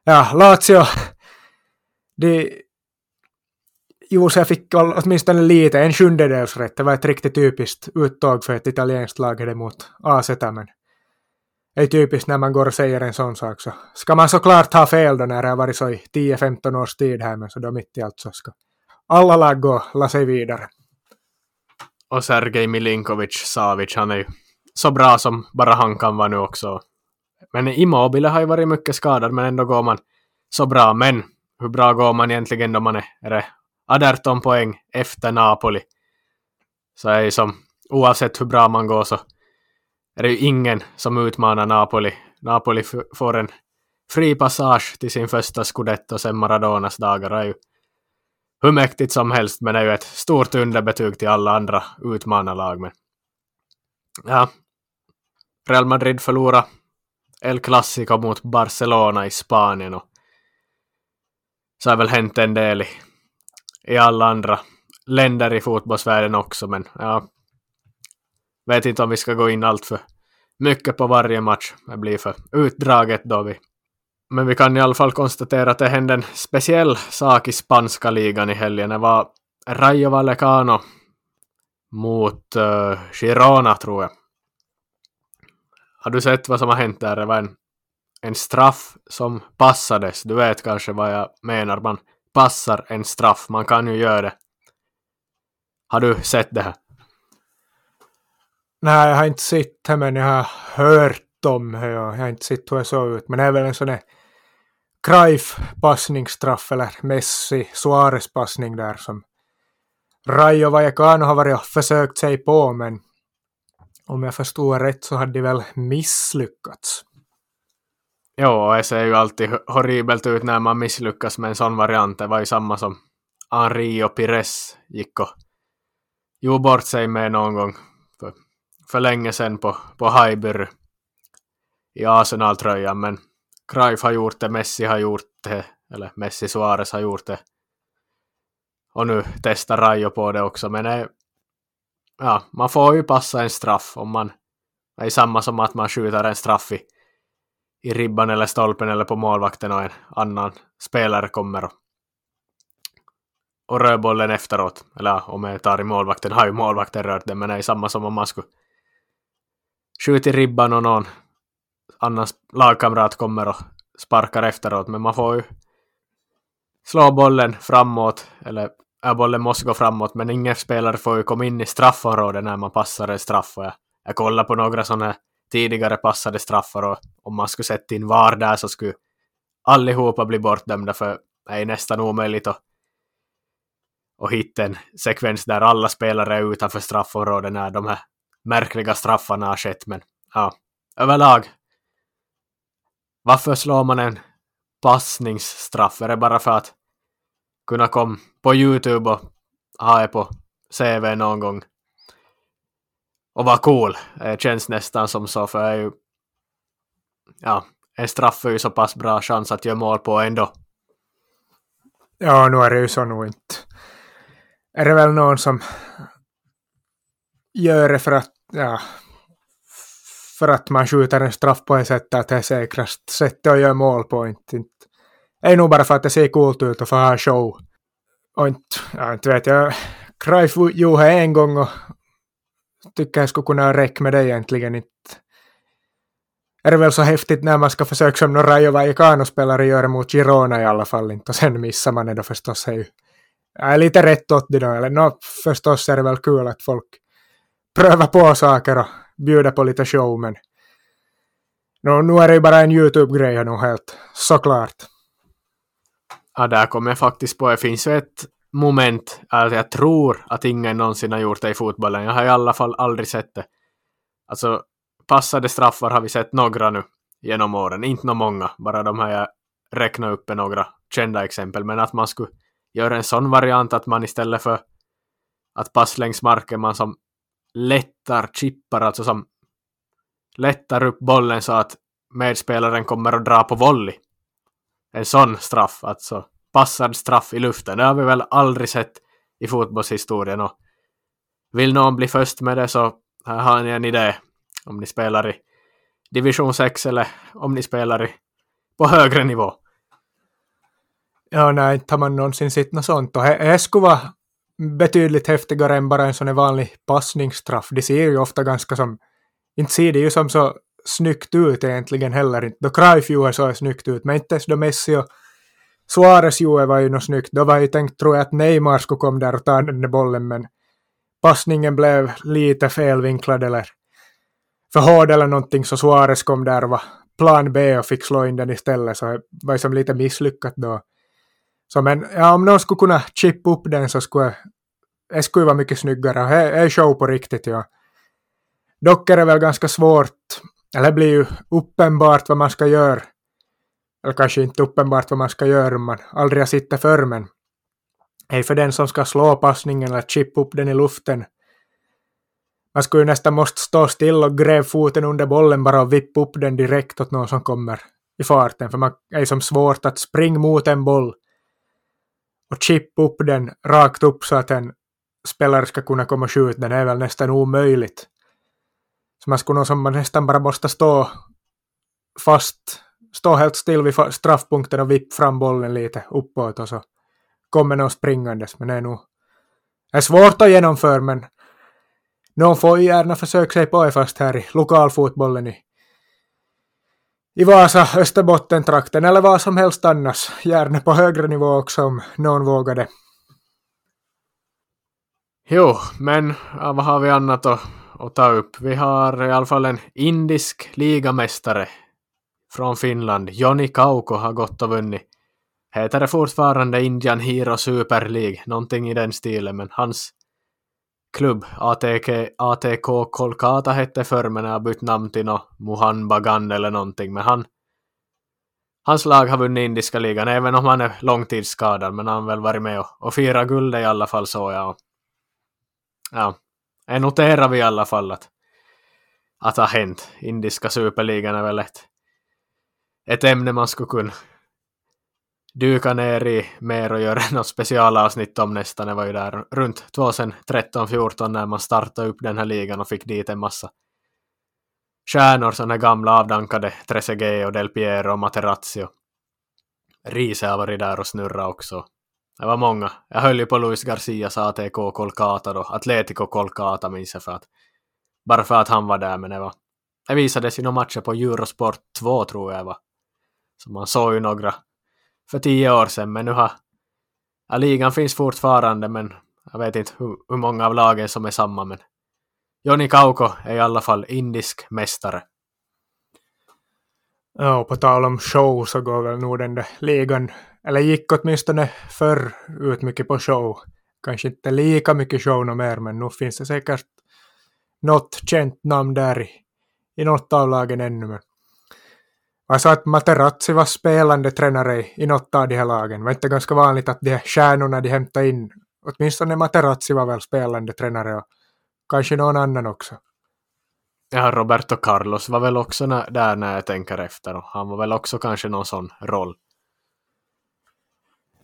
ja, Lazio, de, Jose fick åtminstone lite, en sjundedels rätt. Det var ett riktigt typiskt uttåg för ett italienskt lag mot AZ, men är typiskt när man går och säger en sån sak så ska man såklart ha fel då när det har varit så i 10-15 års tid här, men så då mitt i allt så ska alla lag gå och la sig vidare. Och Sergej Milinkovic Savic, han är ju så bra som bara han kan vara nu också. Men Immobile har ju varit mycket skadad, men ändå går man så bra. Men hur bra går man egentligen då man är, är det 18 poäng efter Napoli? Så är ju som, oavsett hur bra man går så är det ju ingen som utmanar Napoli. Napoli får en fri passage till sin första scudetto sen Maradonas dagar. Det är ju hur mäktigt som helst, men det är ju ett stort underbetyg till alla andra utmanarlag. Men ja, Real Madrid förlorade El Clasico mot Barcelona i Spanien och så har väl hänt en del i, i alla andra länder i fotbollsvärlden också, men ja, vet inte om vi ska gå in allt för mycket på varje match. Det blir för utdraget då vi. Men vi kan i alla fall konstatera att det hände en speciell sak i spanska ligan i helgen. Det var Rayo Vallecano mot uh, Girona tror jag. Har du sett vad som har hänt där? Det var en, en straff som passades. Du vet kanske vad jag menar. Man passar en straff. Man kan ju göra det. Har du sett det här? Nej, jag har inte sett det, men jag har hört om det. Jag har inte sett hur det såg ut. Men det är väl en sån där Cruyff passningsstraff eller Messi Suarez passning där som Rayo Vallecano har varit och försökt sig på, men Om jag förstår rätt så hade de väl misslyckats. Jo, det ser ju alltid horribelt ut när man misslyckas med en sån variant. Det var ju samma som Henri och Pires gick och gjorde bort sig med någon gång för, länge sedan på, på Highbury i Arsenal-tröjan. Men Cruyff har gjort det, Messi har gjort det, eller Messi Suarez har gjort det. Och nu testar Rayo på det också, men det, ja, man får ju passa en straff om man... Det är samma som att man skjuter en straff i, i ribban eller stolpen eller på målvakten och en annan spelare kommer och, och rör bollen efteråt. Eller om jag tar i målvakten har ju målvakten rört den, men det är samma som om man skulle skjuter i ribban och någon annan lagkamrat kommer och sparkar efteråt. Men man får ju slå bollen framåt, eller äh, bollen måste gå framåt, men ingen spelare får ju komma in i straffområdet när man passar en straff. Och jag, jag kollar på några sådana tidigare passade straffar och om man skulle sätta in VAR där så skulle allihopa bli bortdömda för det är nästan omöjligt att, att hitta en sekvens där alla spelare är utanför straffområdet när de här märkliga straffarna har skett. Men ja, överlag. Varför slår man en passningsstraff? Är det bara för att kunna komma på Youtube och ha det på CV någon gång? Och vara cool. Det känns nästan som så, för jag är ju... Ja, en straff är ju så pass bra chans att göra mål på ändå. Ja, nu är det ju så nog inte. Är det väl någon som gör det för att, ja, för att man skjuter en straff på ett sätt att det är säkrast sättet att göra mål på. Inte, inte. Det är nog bara för att det ser coolt ut och för att ha show. Och inte, ja, inte vet jag. Cruyff gjorde det en gång och tycker jag skulle kunna räcka med det egentligen inte. Är det väl så häftigt när man ska försöka som några Rayo Vallecano-spelare gör mot Girona i alla fall inte och sen missar man det då förstås. Är ju, är lite rätt åt det då, eller no, förstås är det väl kul att folk pröva på saker och bjuda på lite show, men no, nu är det ju bara en YouTube-grej nu helt, såklart. Ja, där kommer jag faktiskt på, det finns ju ett moment alltså jag tror att ingen någonsin har gjort det i fotbollen. Jag har i alla fall aldrig sett det. Alltså, passade straffar har vi sett några nu genom åren, inte några många, bara de här jag räknar upp är några kända exempel, men att man skulle göra en sån variant att man istället för att pass längs marken man som lättar chippar, alltså som lättar upp bollen så att medspelaren kommer att dra på volley. En sån straff, alltså passad straff i luften. Det har vi väl aldrig sett i fotbollshistorien och vill någon bli först med det så här har ni en idé. Om ni spelar i division 6 eller om ni spelar i, på högre nivå. Ja, nej, inte har man någonsin sett något sånt. Och det skulle vara betydligt häftigare än bara en sån vanlig passningsstraff. De ser ju ofta ganska som, inte ser det ju som så snyggt ut egentligen heller. Då Cruyff gjorde så snyggt ut, men inte ens då Messi och Suarez gjorde var ju något snyggt. Då var ju tänkt, tror jag, att Neymar skulle komma där och ta den där bollen, men passningen blev lite felvinklad eller för hård eller någonting, så Suarez kom där och var plan B och fick slå in den istället, så det var ju som lite misslyckat då. Så men ja, om någon skulle kunna chippa upp den så skulle det skulle vara mycket snyggare. Det är show på riktigt, ja. Dock är det väl ganska svårt, eller det blir ju uppenbart vad man ska göra. Eller kanske inte uppenbart vad man ska göra om man aldrig har sett det förr, men hej för den som ska slå passningen eller chippa upp den i luften. Man skulle ju nästan måste stå still och gräva foten under bollen bara och vippa upp den direkt åt någon som kommer i farten, för man är som svårt att springa mot en boll och chippa upp den rakt upp så att en spelare ska kunna komma och skjuta den är väl nästan omöjligt. Så man skulle som man nästan bara måste stå fast, stå helt still vid straffpunkten och vippa fram bollen lite uppåt och så kommer någon springandes. Men det är nog det är svårt att genomföra men någon får ju gärna försöka sig på det fast här i lokalfotbollen i i Vasa, Österbotten-trakten eller vad som helst annars. Gärna på högre nivå också om någon vågade. Jo, men ja, vad har vi annat att, att ta upp? Vi har i alla fall en indisk ligamästare från Finland. Joni Kauko har gått och vunnit. Heter det fortfarande Indian Hero Super League? Någonting i den stilen, men hans klubb. ATK, ATK Kolkata hette förr men har bytt namn till no Mohan Bagan eller någonting. Men han, hans lag har vunnit indiska ligan även om han är långtidsskadad. Men han har väl varit med och, och firat guld i alla fall så ja. Ja, jag noterar vi i alla fall att, att det har hänt. Indiska superligan är väl ett, ett ämne man skulle kunna dyka ner i mer och göra något specialavsnitt om nästan. Det var ju där runt 2013-14 när man startade upp den här ligan och fick dit en massa stjärnor, sådana gamla avdankade Trezeguet och Del Piero och Materazzi och Riese har varit där och snurra också. Det var många. Jag höll ju på Luis Garcias ATK Kolkata då, Atletico Kolkata minns jag för att bara för att han var där, men det var det visades ju några matcher på Eurosport 2 tror jag va, Så man såg ju några för tio år sedan, men nu har ja, ligan finns fortfarande, men jag vet inte hur, hur många av lagen som är samma, men Joni Kauko är i alla fall indisk mästare. Ja, och på tal om show så går väl nog den där ligan, eller gick åtminstone förr ut mycket på show. Kanske inte lika mycket show nu mer, men nu finns det säkert något känt namn där i, i något av lagen ännu. Men jag sa att Materazzi var spelande tränare i något av de här lagen. Det var inte ganska vanligt att de här stjärnorna de hämtade in, åtminstone Materazzi var väl spelande tränare och kanske någon annan också. Ja, Roberto Carlos var väl också där när jag tänker efter och han var väl också kanske någon sån roll.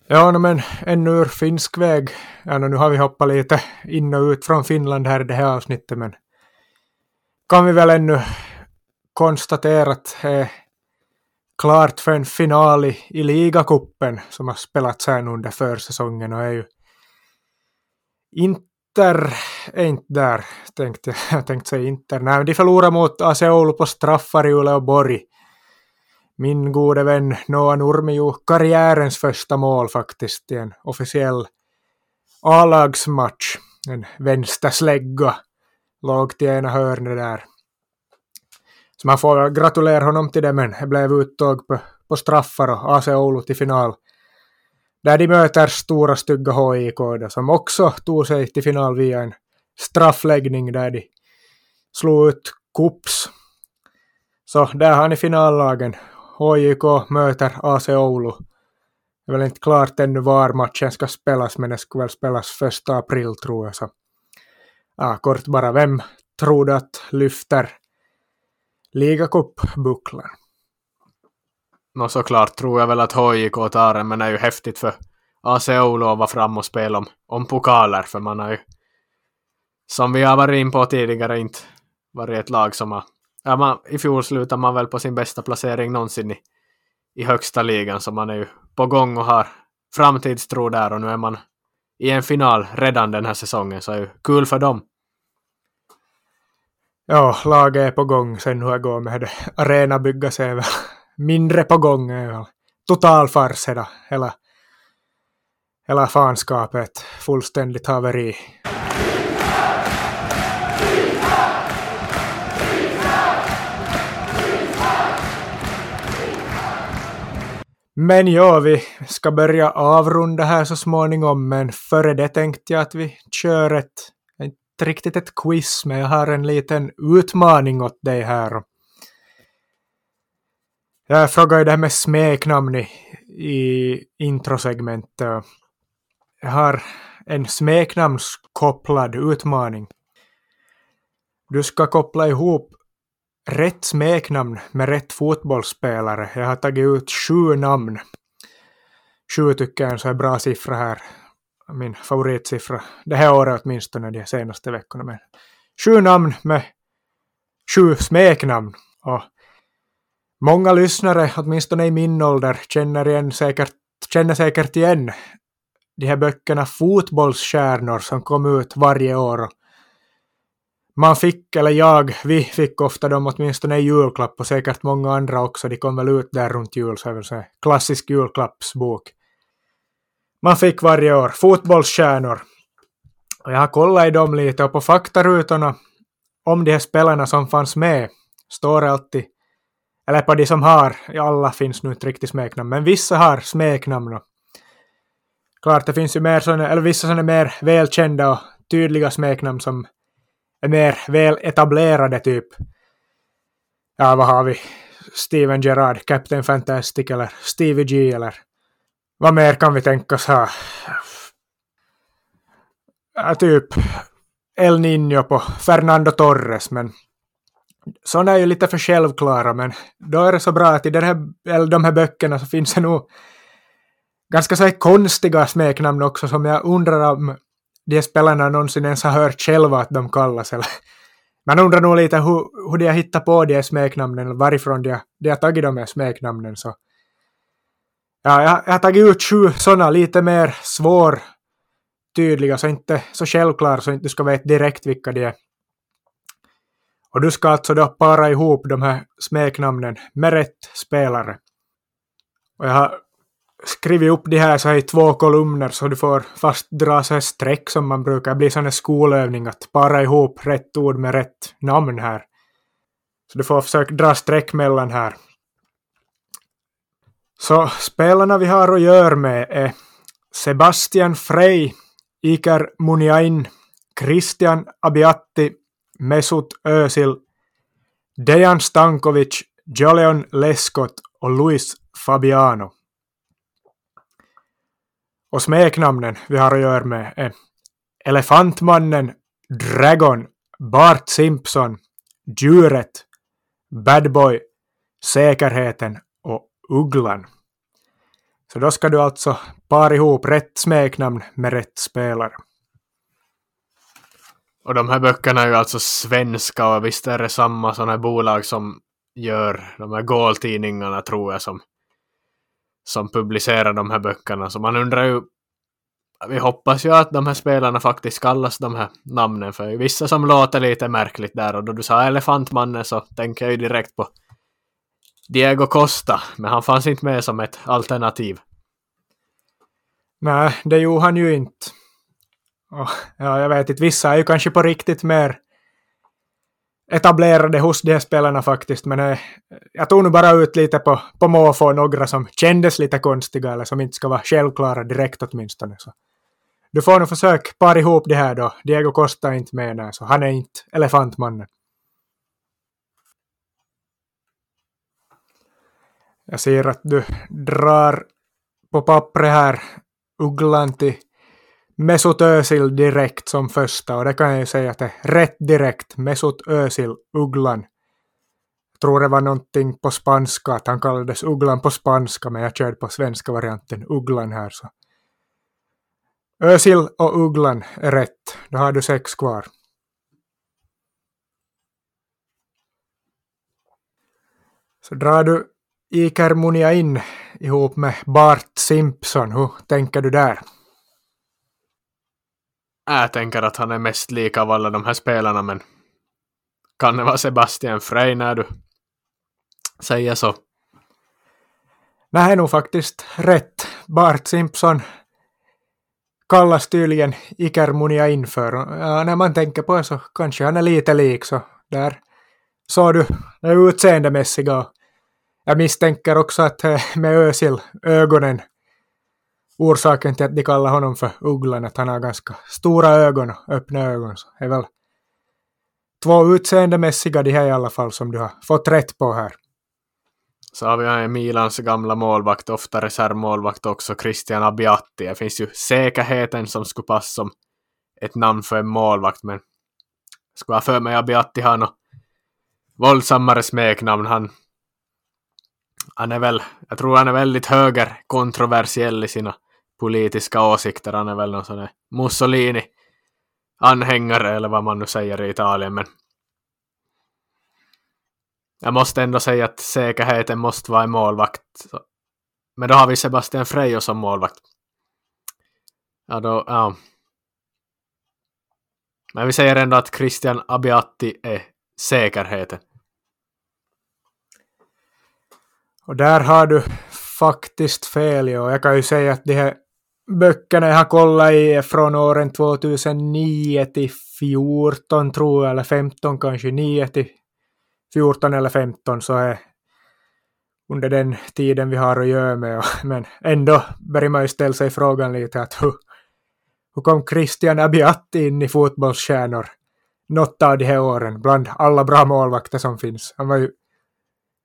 Ja, men ännu ur finsk väg. Ja, nu har vi hoppat lite in och ut från Finland här i det här avsnittet, men kan vi väl ännu konstatera att är klart för en final i, i ligacupen som har spelats här under försäsongen och är ju Inter är inte där, tänkte jag. [LAUGHS] Jag tänkte säga Inter. Nej, de förlorade mot AC Oulu på straffar i Uleåborg. Min gode vän Noah Nurmi gjorde karriärens första mål faktiskt i en officiell A-lagsmatch. En vänsterslägga låg till ena hörnet där. Så man får gratulera honom till det, men det blev uttåg på, på straffar och AC Oulu till final. Där de möter stora stygga HIK som också tog sig till final via en straffläggning där de slog ut Kups. Så där har ni finallagen. HJK möter AC Oulu. Det är väl inte klart ännu var matchen ska spelas, men den ska väl spelas första april tror jag. Så. Ja, kort bara, vem tror du att lyfter ligacupbucklor. Nå såklart tror jag väl att HJK tar den, men det är ju häftigt för AC Oulu att vara fram och spela om, om pokaler, för man har ju som vi har varit in på tidigare inte varit ett lag som har ja, man, I fjol slutade man väl på sin bästa placering någonsin i, i högsta ligan, så man är ju på gång och har framtidstro där och nu är man i en final redan den här säsongen, så är ju kul för dem. Ja, laget är på gång sen hur det går med det. Arenabyggas är väl mindre på gång. Är väl total fars hela, hela, hela fanskapet. Fullständigt haveri. Men ja, vi ska börja avrunda här så småningom, men före det tänkte jag att vi kör ett, inte riktigt ett quiz, men jag har en liten utmaning åt dig här. Jag frågade ju det här med smeknamn i, i introsegmentet. Jag har en smeknamnskopplad utmaning. Du ska koppla ihop rätt smeknamn med rätt fotbollsspelare. Jag har tagit ut sju namn. Sju tycker jag är en så här bra siffra här. Min favoritsiffra. Det här året åtminstone, de senaste veckorna. Men sju namn med sju smeknamn. Och många lyssnare, åtminstone i min ålder, känner, igen säkert, känner säkert igen de här böckerna Fotbollsstjärnor som kom ut varje år man fick, eller jag, vi fick ofta dem åtminstone i julklapp och säkert många andra också. De kom väl ut där runt jul, så är väl så Klassisk julklappsbok. Man fick varje år. Fotbollsstjärnor. Och jag har kollat i dem lite och på faktarutorna om de här spelarna som fanns med står alltid, eller på de som har, alla finns nu inte riktigt smeknamn, men vissa har smeknamn. Klart, det finns ju mer sådana, eller vissa som är mer välkända och tydliga smeknamn som är mer väl etablerade typ. Ja, vad har vi? Steven Gerrard, Captain Fantastic eller Stevie G eller vad mer kan vi tänkas ha? Ja, typ El Niño på Fernando Torres, men sådana är ju lite för självklara, men då är det så bra att i den här, eller de här böckerna så finns det nog ganska så konstiga smeknamn också som jag undrar om de spelarna någonsin ens har hört själva att de kallas. Eller. Man undrar nog lite hur, hur de har hittat på de smeknamnen, varifrån de, de har tagit de här smeknamnen. Så. Ja, jag, jag har tagit ut sju sådana lite mer svår tydliga, så inte så självklara så inte du ska veta direkt vilka de är. Och du ska alltså då para ihop de här smeknamnen med rätt spelare. Och jag har skrivit upp de här så här i två kolumner så du får fast dra så här streck som man brukar bli sån här skolövning att para ihop rätt ord med rätt namn här. Så du får försöka dra streck mellan här. Så spelarna vi har att göra med är Sebastian Frey, Iker Muniain, Christian Abiatti, Mesut Özil, Dejan Stankovic, Joleon Lescott och Luis Fabiano. Och smeknamnen vi har att göra med är Elefantmannen, Dragon, Bart Simpson, Djuret, Badboy, Säkerheten Ugglan. Så då ska du alltså para ihop rätt smeknamn med rätt spelare. Och de här böckerna är ju alltså svenska och visst är det samma sådana här bolag som gör de här gåltidningarna tror jag som som publicerar de här böckerna. Så man undrar ju, vi hoppas ju att de här spelarna faktiskt kallas de här namnen, för vissa som låter lite märkligt där och då du sa Elefantmannen så tänker jag ju direkt på Diego Costa, men han fanns inte med som ett alternativ. Nej, det gjorde han ju inte. Och, ja, jag vet inte, vissa är ju kanske på riktigt mer etablerade hos de här spelarna faktiskt, men eh, jag tog nu bara ut lite på, på måfå några som kändes lite konstiga eller som inte ska vara självklara direkt åtminstone. Så. Du får nog försöka para ihop det här då. Diego Costa är inte med där, så han är inte elefantmannen. Jag ser att du drar på pappret här ugglan till Mesut Özil direkt som första och det kan jag ju säga att det är rätt direkt. Mesut Özil, Ugglan. Jag tror det var någonting på spanska, att han kallades Ugglan på spanska, men jag körde på svenska varianten Ugglan här. så. Özil och Ugglan är rätt. Då har du sex kvar. Så drar du Iker Munia in ihop med Bart Simpson. Hur tänker du där? Jag tänker att han är mest lik av alla de här spelarna, men kan det vara Sebastian Frey när du säger så? Nej, det är nog faktiskt rätt. Bart Simpson kallas tydligen Iker inför. Ja, när man tänker på det så kanske han är lite lik så där såg du det utseendemässiga. Jag misstänker också att eh, med Özil, ögonen orsaken till att de kallar honom för Ugglan, att han har ganska stora ögon och öppna ögon. Så är väl två utseendemässiga de här i alla fall som du har fått rätt på här. Så har vi Milans gamla målvakt, ofta reservmålvakt också, Christian Abiatti. Det finns ju säkerheten som skulle passa som ett namn för en målvakt, men skulle ha för mig Abiatti har något våldsammare smeknamn. Han, han är väl, jag tror han är väldigt höger kontroversiell i sina politiska åsikter. Han är väl någon sån här Mussolini-anhängare eller vad man nu säger i Italien. Men jag måste ändå säga att säkerheten måste vara en målvakt. Men då har vi Sebastian Frejo som målvakt. Ja, då, ja. Men vi säger ändå att Christian Abiatti är säkerheten. Och där har du faktiskt fel. Ja. Jag kan ju säga att de här böckerna jag har kollat i är från åren 2009 till 14 tror jag, eller 15 kanske, 9 till 14 eller 15 så är under den tiden vi har att göra med. Men ändå börjar man ju ställa sig frågan lite att hur, Hur kom Christian Abiatti in i fotbollsstjärnor? Något av de här åren, bland alla bra målvakter som finns. Han var ju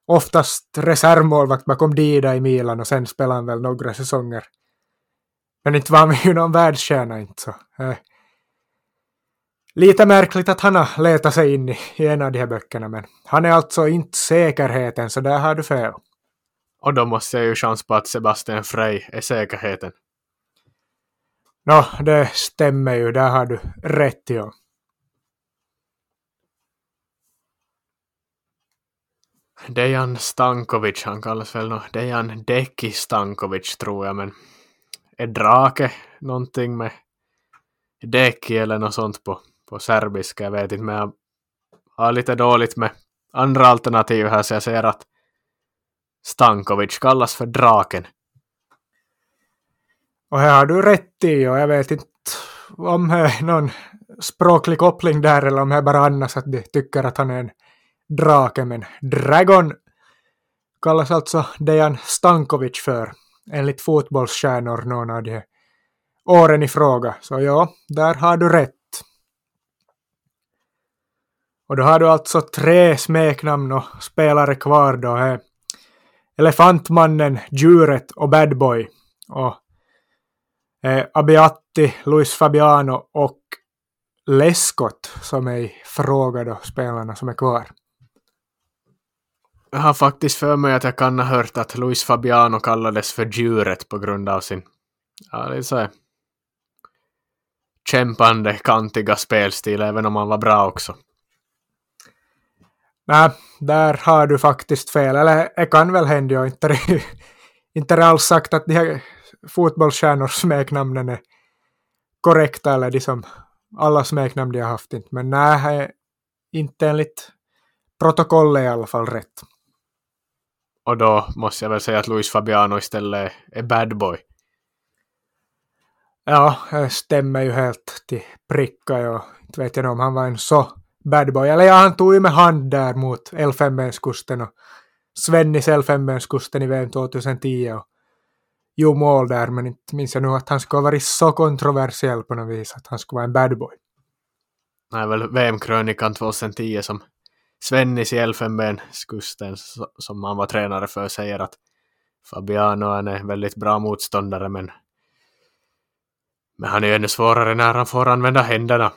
oftast reservmålvakt bakom Dida i Milan och sen spelade han väl några säsonger. Men inte var han ju någon världsstjärna inte så. Eh, lite märkligt att han har letat sig in i, i en av de här böckerna men han är alltså inte säkerheten så där har du fel. Och då måste jag ju chans på att Sebastian Frey är säkerheten. Nå, det stämmer ju, där har du rätt ja. Dejan Stankovic, han kallas väl nå Dejan Deki Stankovic tror jag, men är drake någonting med Deki eller något sånt på, på serbiska? Jag vet inte, men jag har lite dåligt med andra alternativ här, så jag ser att Stankovic kallas för draken. Och här har du rätt i och jag vet inte om det är någon språklig koppling där eller om det är bara annars att de tycker att han är en drake. Men Dragon kallas alltså Dejan Stankovic för enligt fotbollsstjärnor någon av de här åren i fråga. Så ja, där har du rätt. Och då har du alltså tre smeknamn och spelare kvar då. Elefantmannen, Djuret och Badboy. Och eh, Abiatti, Luis Fabiano och Leskot som är i fråga då, spelarna som är kvar. Jag har faktiskt för mig att jag kan ha hört att Luis Fabiano kallades för djuret på grund av sin ja, det är så här, kämpande, kantiga spelstil, även om han var bra också. Nej, där har du faktiskt fel. Eller det kan väl hända, jag inte, [LAUGHS] inte alls sagt att de här fotbollsstjärnors smeknamnen är korrekta eller de som alla smeknamn de har haft inte. Men nej, inte enligt protokollet i alla fall rätt. Och då måste jag väl säga att Luis Fabiano istället är bad boy. Ja, det stämmer ju helt till pricka. Jag inte vet jag om han var en så bad boy. Eller ja, han tog ju med hand där mot Elfenbenskusten och Svennis Elfenbenskusten i VM 2010 och gjorde mål där, men inte minns jag nu att han skulle ha varit så kontroversiell på något vis att han skulle vara en bad boy. Är väl VM-krönikan 2010 som Svennis i Elfenbenskusten som han var tränare för säger att Fabiano är en väldigt bra motståndare men, men han är ju ännu svårare när han får använda händerna.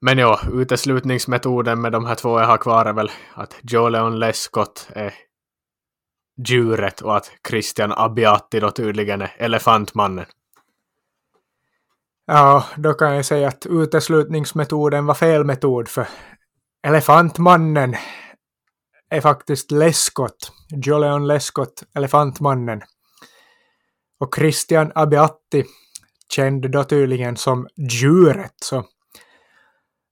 Men ja, uteslutningsmetoden med de här två jag har kvar är väl att Joe Leon Lescott är djuret och att Christian Abiati då tydligen är elefantmannen. Ja, då kan jag säga att uteslutningsmetoden var fel metod för elefantmannen är faktiskt Lescott, Joleon Lescott, elefantmannen. Och Christian Abiatti känd då tydligen som djuret, så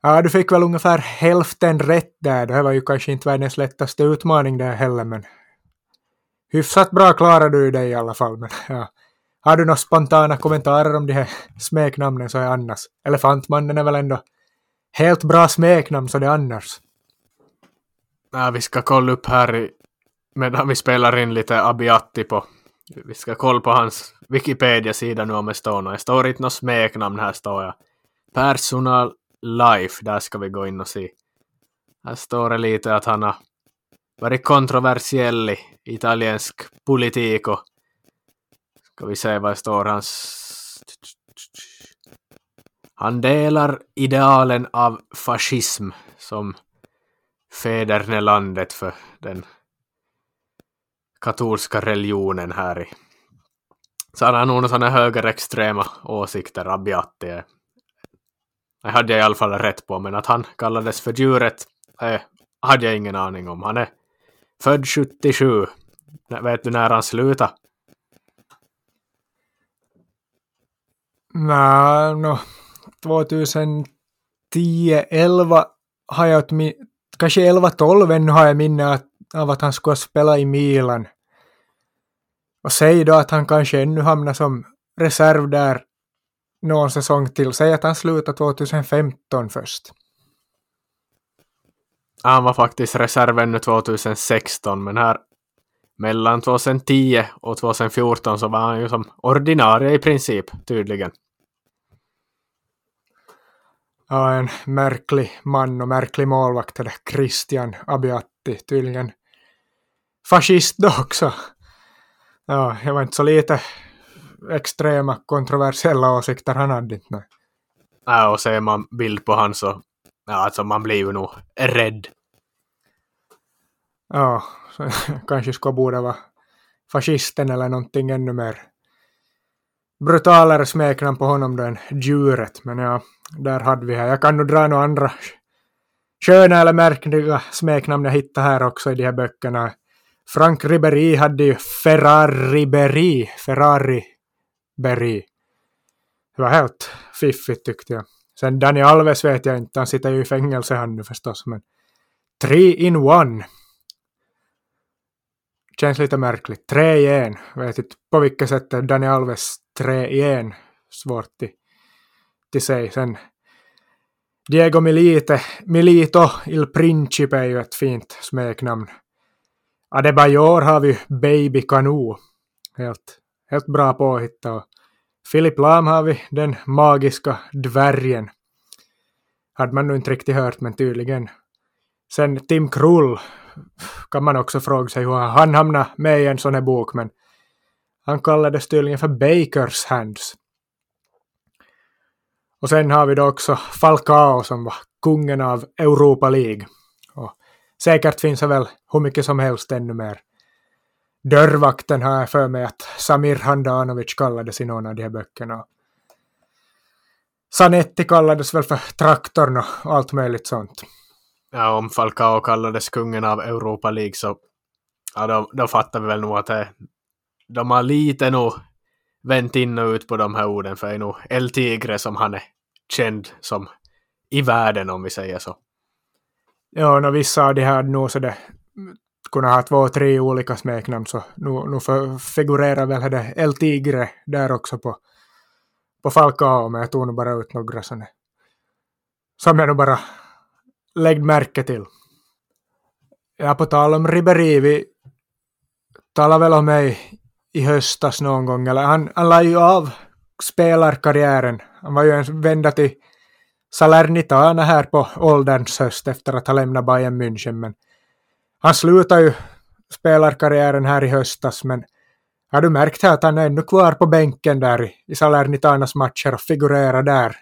Ja, du fick väl ungefär hälften rätt där. Det här var ju kanske inte världens lättaste utmaning där heller, men hyfsat bra klarade du dig i alla fall. Men, ja. Har du några spontana kommentarer om de här smeknamnen så är annars? Elefantmannen är väl ändå helt bra smeknamn så det är annars. Ja, vi ska kolla upp här i, medan vi spelar in lite Abiatti på vi ska kolla på hans Wikipedia-sida nu om det står något. Det står inte något smeknamn här står jag. Personal Life, där ska vi gå in och se. Här står det lite att han har varit kontroversiell i italiensk politik och ska vi se vad det står hans... Han delar idealen av fascism som fädernelandet för den katolska religionen här i. Så han har nog sådana högerextrema åsikter, Abbiati det hade jag i alla fall rätt på, men att han kallades för djuret eh, hade jag ingen aning om. Han är född 77. Vet du när han slutade? Mä, no, 2010, 11 har jag kanske 11, 12 ännu har jag minne av att han skulle spela i Milan. Och säg då att han kanske ännu hamnar som reserv där någon säsong till. Säg att han slutar 2015 först. Han var faktiskt reserv ännu 2016, men här mellan 2010 och 2014 så var han ju som ordinarie i princip, tydligen. Ja, en märklig man och märklig målvakt, det Christian Abiatti, tydligen fascist då också. Ja, det var inte så lite extrema kontroversiella åsikter han hade inte. Ja, och ser man bild på han så, ja, alltså man blir ju nog rädd. Ja, [LAUGHS] kanske skulle borde vara fascisten eller någonting ännu mer brutalare smeknamn på honom då än djuret. Men ja, där hade vi här. Jag kan nog dra några andra sköna eller märkliga smeknamn jag hittade här också i de här böckerna. Frank Ribéry hade ju Ferrari Berry, Ferrari Berry. Det var helt fiffigt tyckte jag. Sen Daniel Alves vet jag inte, han sitter ju i fängelse han nu förstås, men three in one. Känns lite märkligt. Tre i en. Vet inte på vilket sätt är Dani Alves tre i en. Svårt till, till sig. Sen Diego Milite, Milito Il Principe är ju ett fint smeknamn. Adebayor har vi Baby Kanu. Helt, helt bra påhittat. Filip Lam har vi den magiska dvärgen. Hade man nog inte riktigt hört, men tydligen. Sen Tim Krull kan man också fråga sig hur han hamnade med i en sån här bok, men han kallades tydligen för Bakers Hands. Och sen har vi då också Falcao som var kungen av Europa League. Och säkert finns det väl hur mycket som helst ännu mer. Dörrvakten har jag för mig att Samir Handanovic kallades i någon av de här böckerna. Sanetti kallades väl för traktorn och allt möjligt sånt. Ja, om Falcao kallades kungen av Europa League så ja, då, då fattar vi väl nog att det, de har lite nog vänt in och ut på de här orden för det är nog El Tigre som han är känd som i världen om vi säger så. Ja, och vissa av de här nu så det kunna ha två, tre olika smeknamn så nu, nu figurerar väl det El Tigre där också på, på Falcao, men jag tog nog bara ut några sådana som jag nog bara lägg märke till. Ja, på tal om Ribéry, vi talade väl om mig i höstas någon gång, eller han, han la ju av spelarkarriären. Han var ju en vända till Salernitana här på ålderns höst efter att ha lämnat Bayern München, men han slutade ju spelarkarriären här i höstas, men har du märkt här att han är ännu kvar på bänken där i Salernitanas matcher och figurerar där?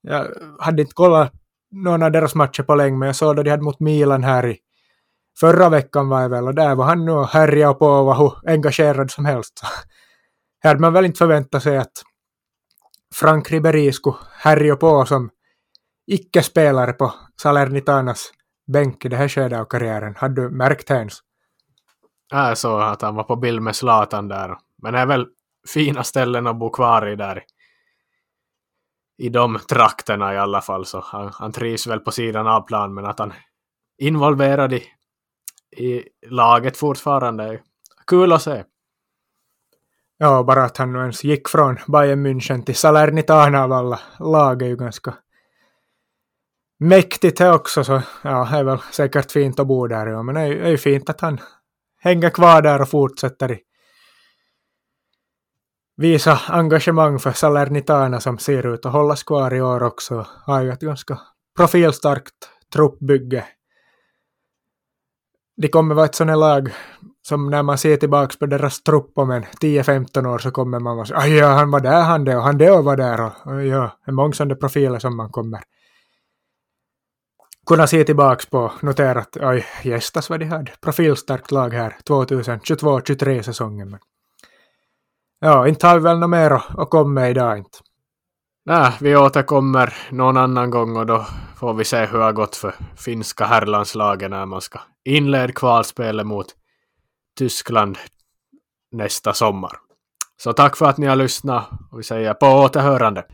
Jag hade inte kollat någon av deras matcher på länge, men jag såg då de hade mot Milan här i förra veckan var jag väl, och där var han nu och härjade på och var hur engagerad som helst. Här hade man väl inte förväntat sig att Frank Ribéry skulle härja på som icke-spelare på Salernitanas bänk i det här skedet av karriären. Hade du märkt det ens? Jag såg att han var på bild med Zlatan där. Men det är väl fina ställen att bo kvar i där. I de trakterna i alla fall. Så han, han trivs väl på sidan av plan men att han är involverad i, i laget fortfarande är kul att se. Ja, bara att han nu ens gick från Bayern München till Salernitana av alla lag är ju ganska mäktigt det också, så ja, det är väl säkert fint att bo där, ja, men det är ju fint att han hänger kvar där och fortsätter i visa engagemang för Salernitana som ser ut att hållas kvar i år också. Har ju ett ganska profilstarkt truppbygge. De kommer vara ett sånt lag som när man ser tillbaka på deras trupp om en 10-15 år så kommer man vara så ah, ja, han var där han det och han det och var där och, och ja, en många sådana profiler som man kommer kunna se tillbaka på, notera att oj, gästas vad de hade. Profilstarkt lag här 2022-23 säsongen. Men ja, inte har vi väl något mer att komma med idag inte. Nej, vi återkommer någon annan gång och då får vi se hur det har gått för finska herrlandslaget när man ska inleda kvalspelet mot Tyskland nästa sommar. Så tack för att ni har lyssnat och vi säger på återhörande.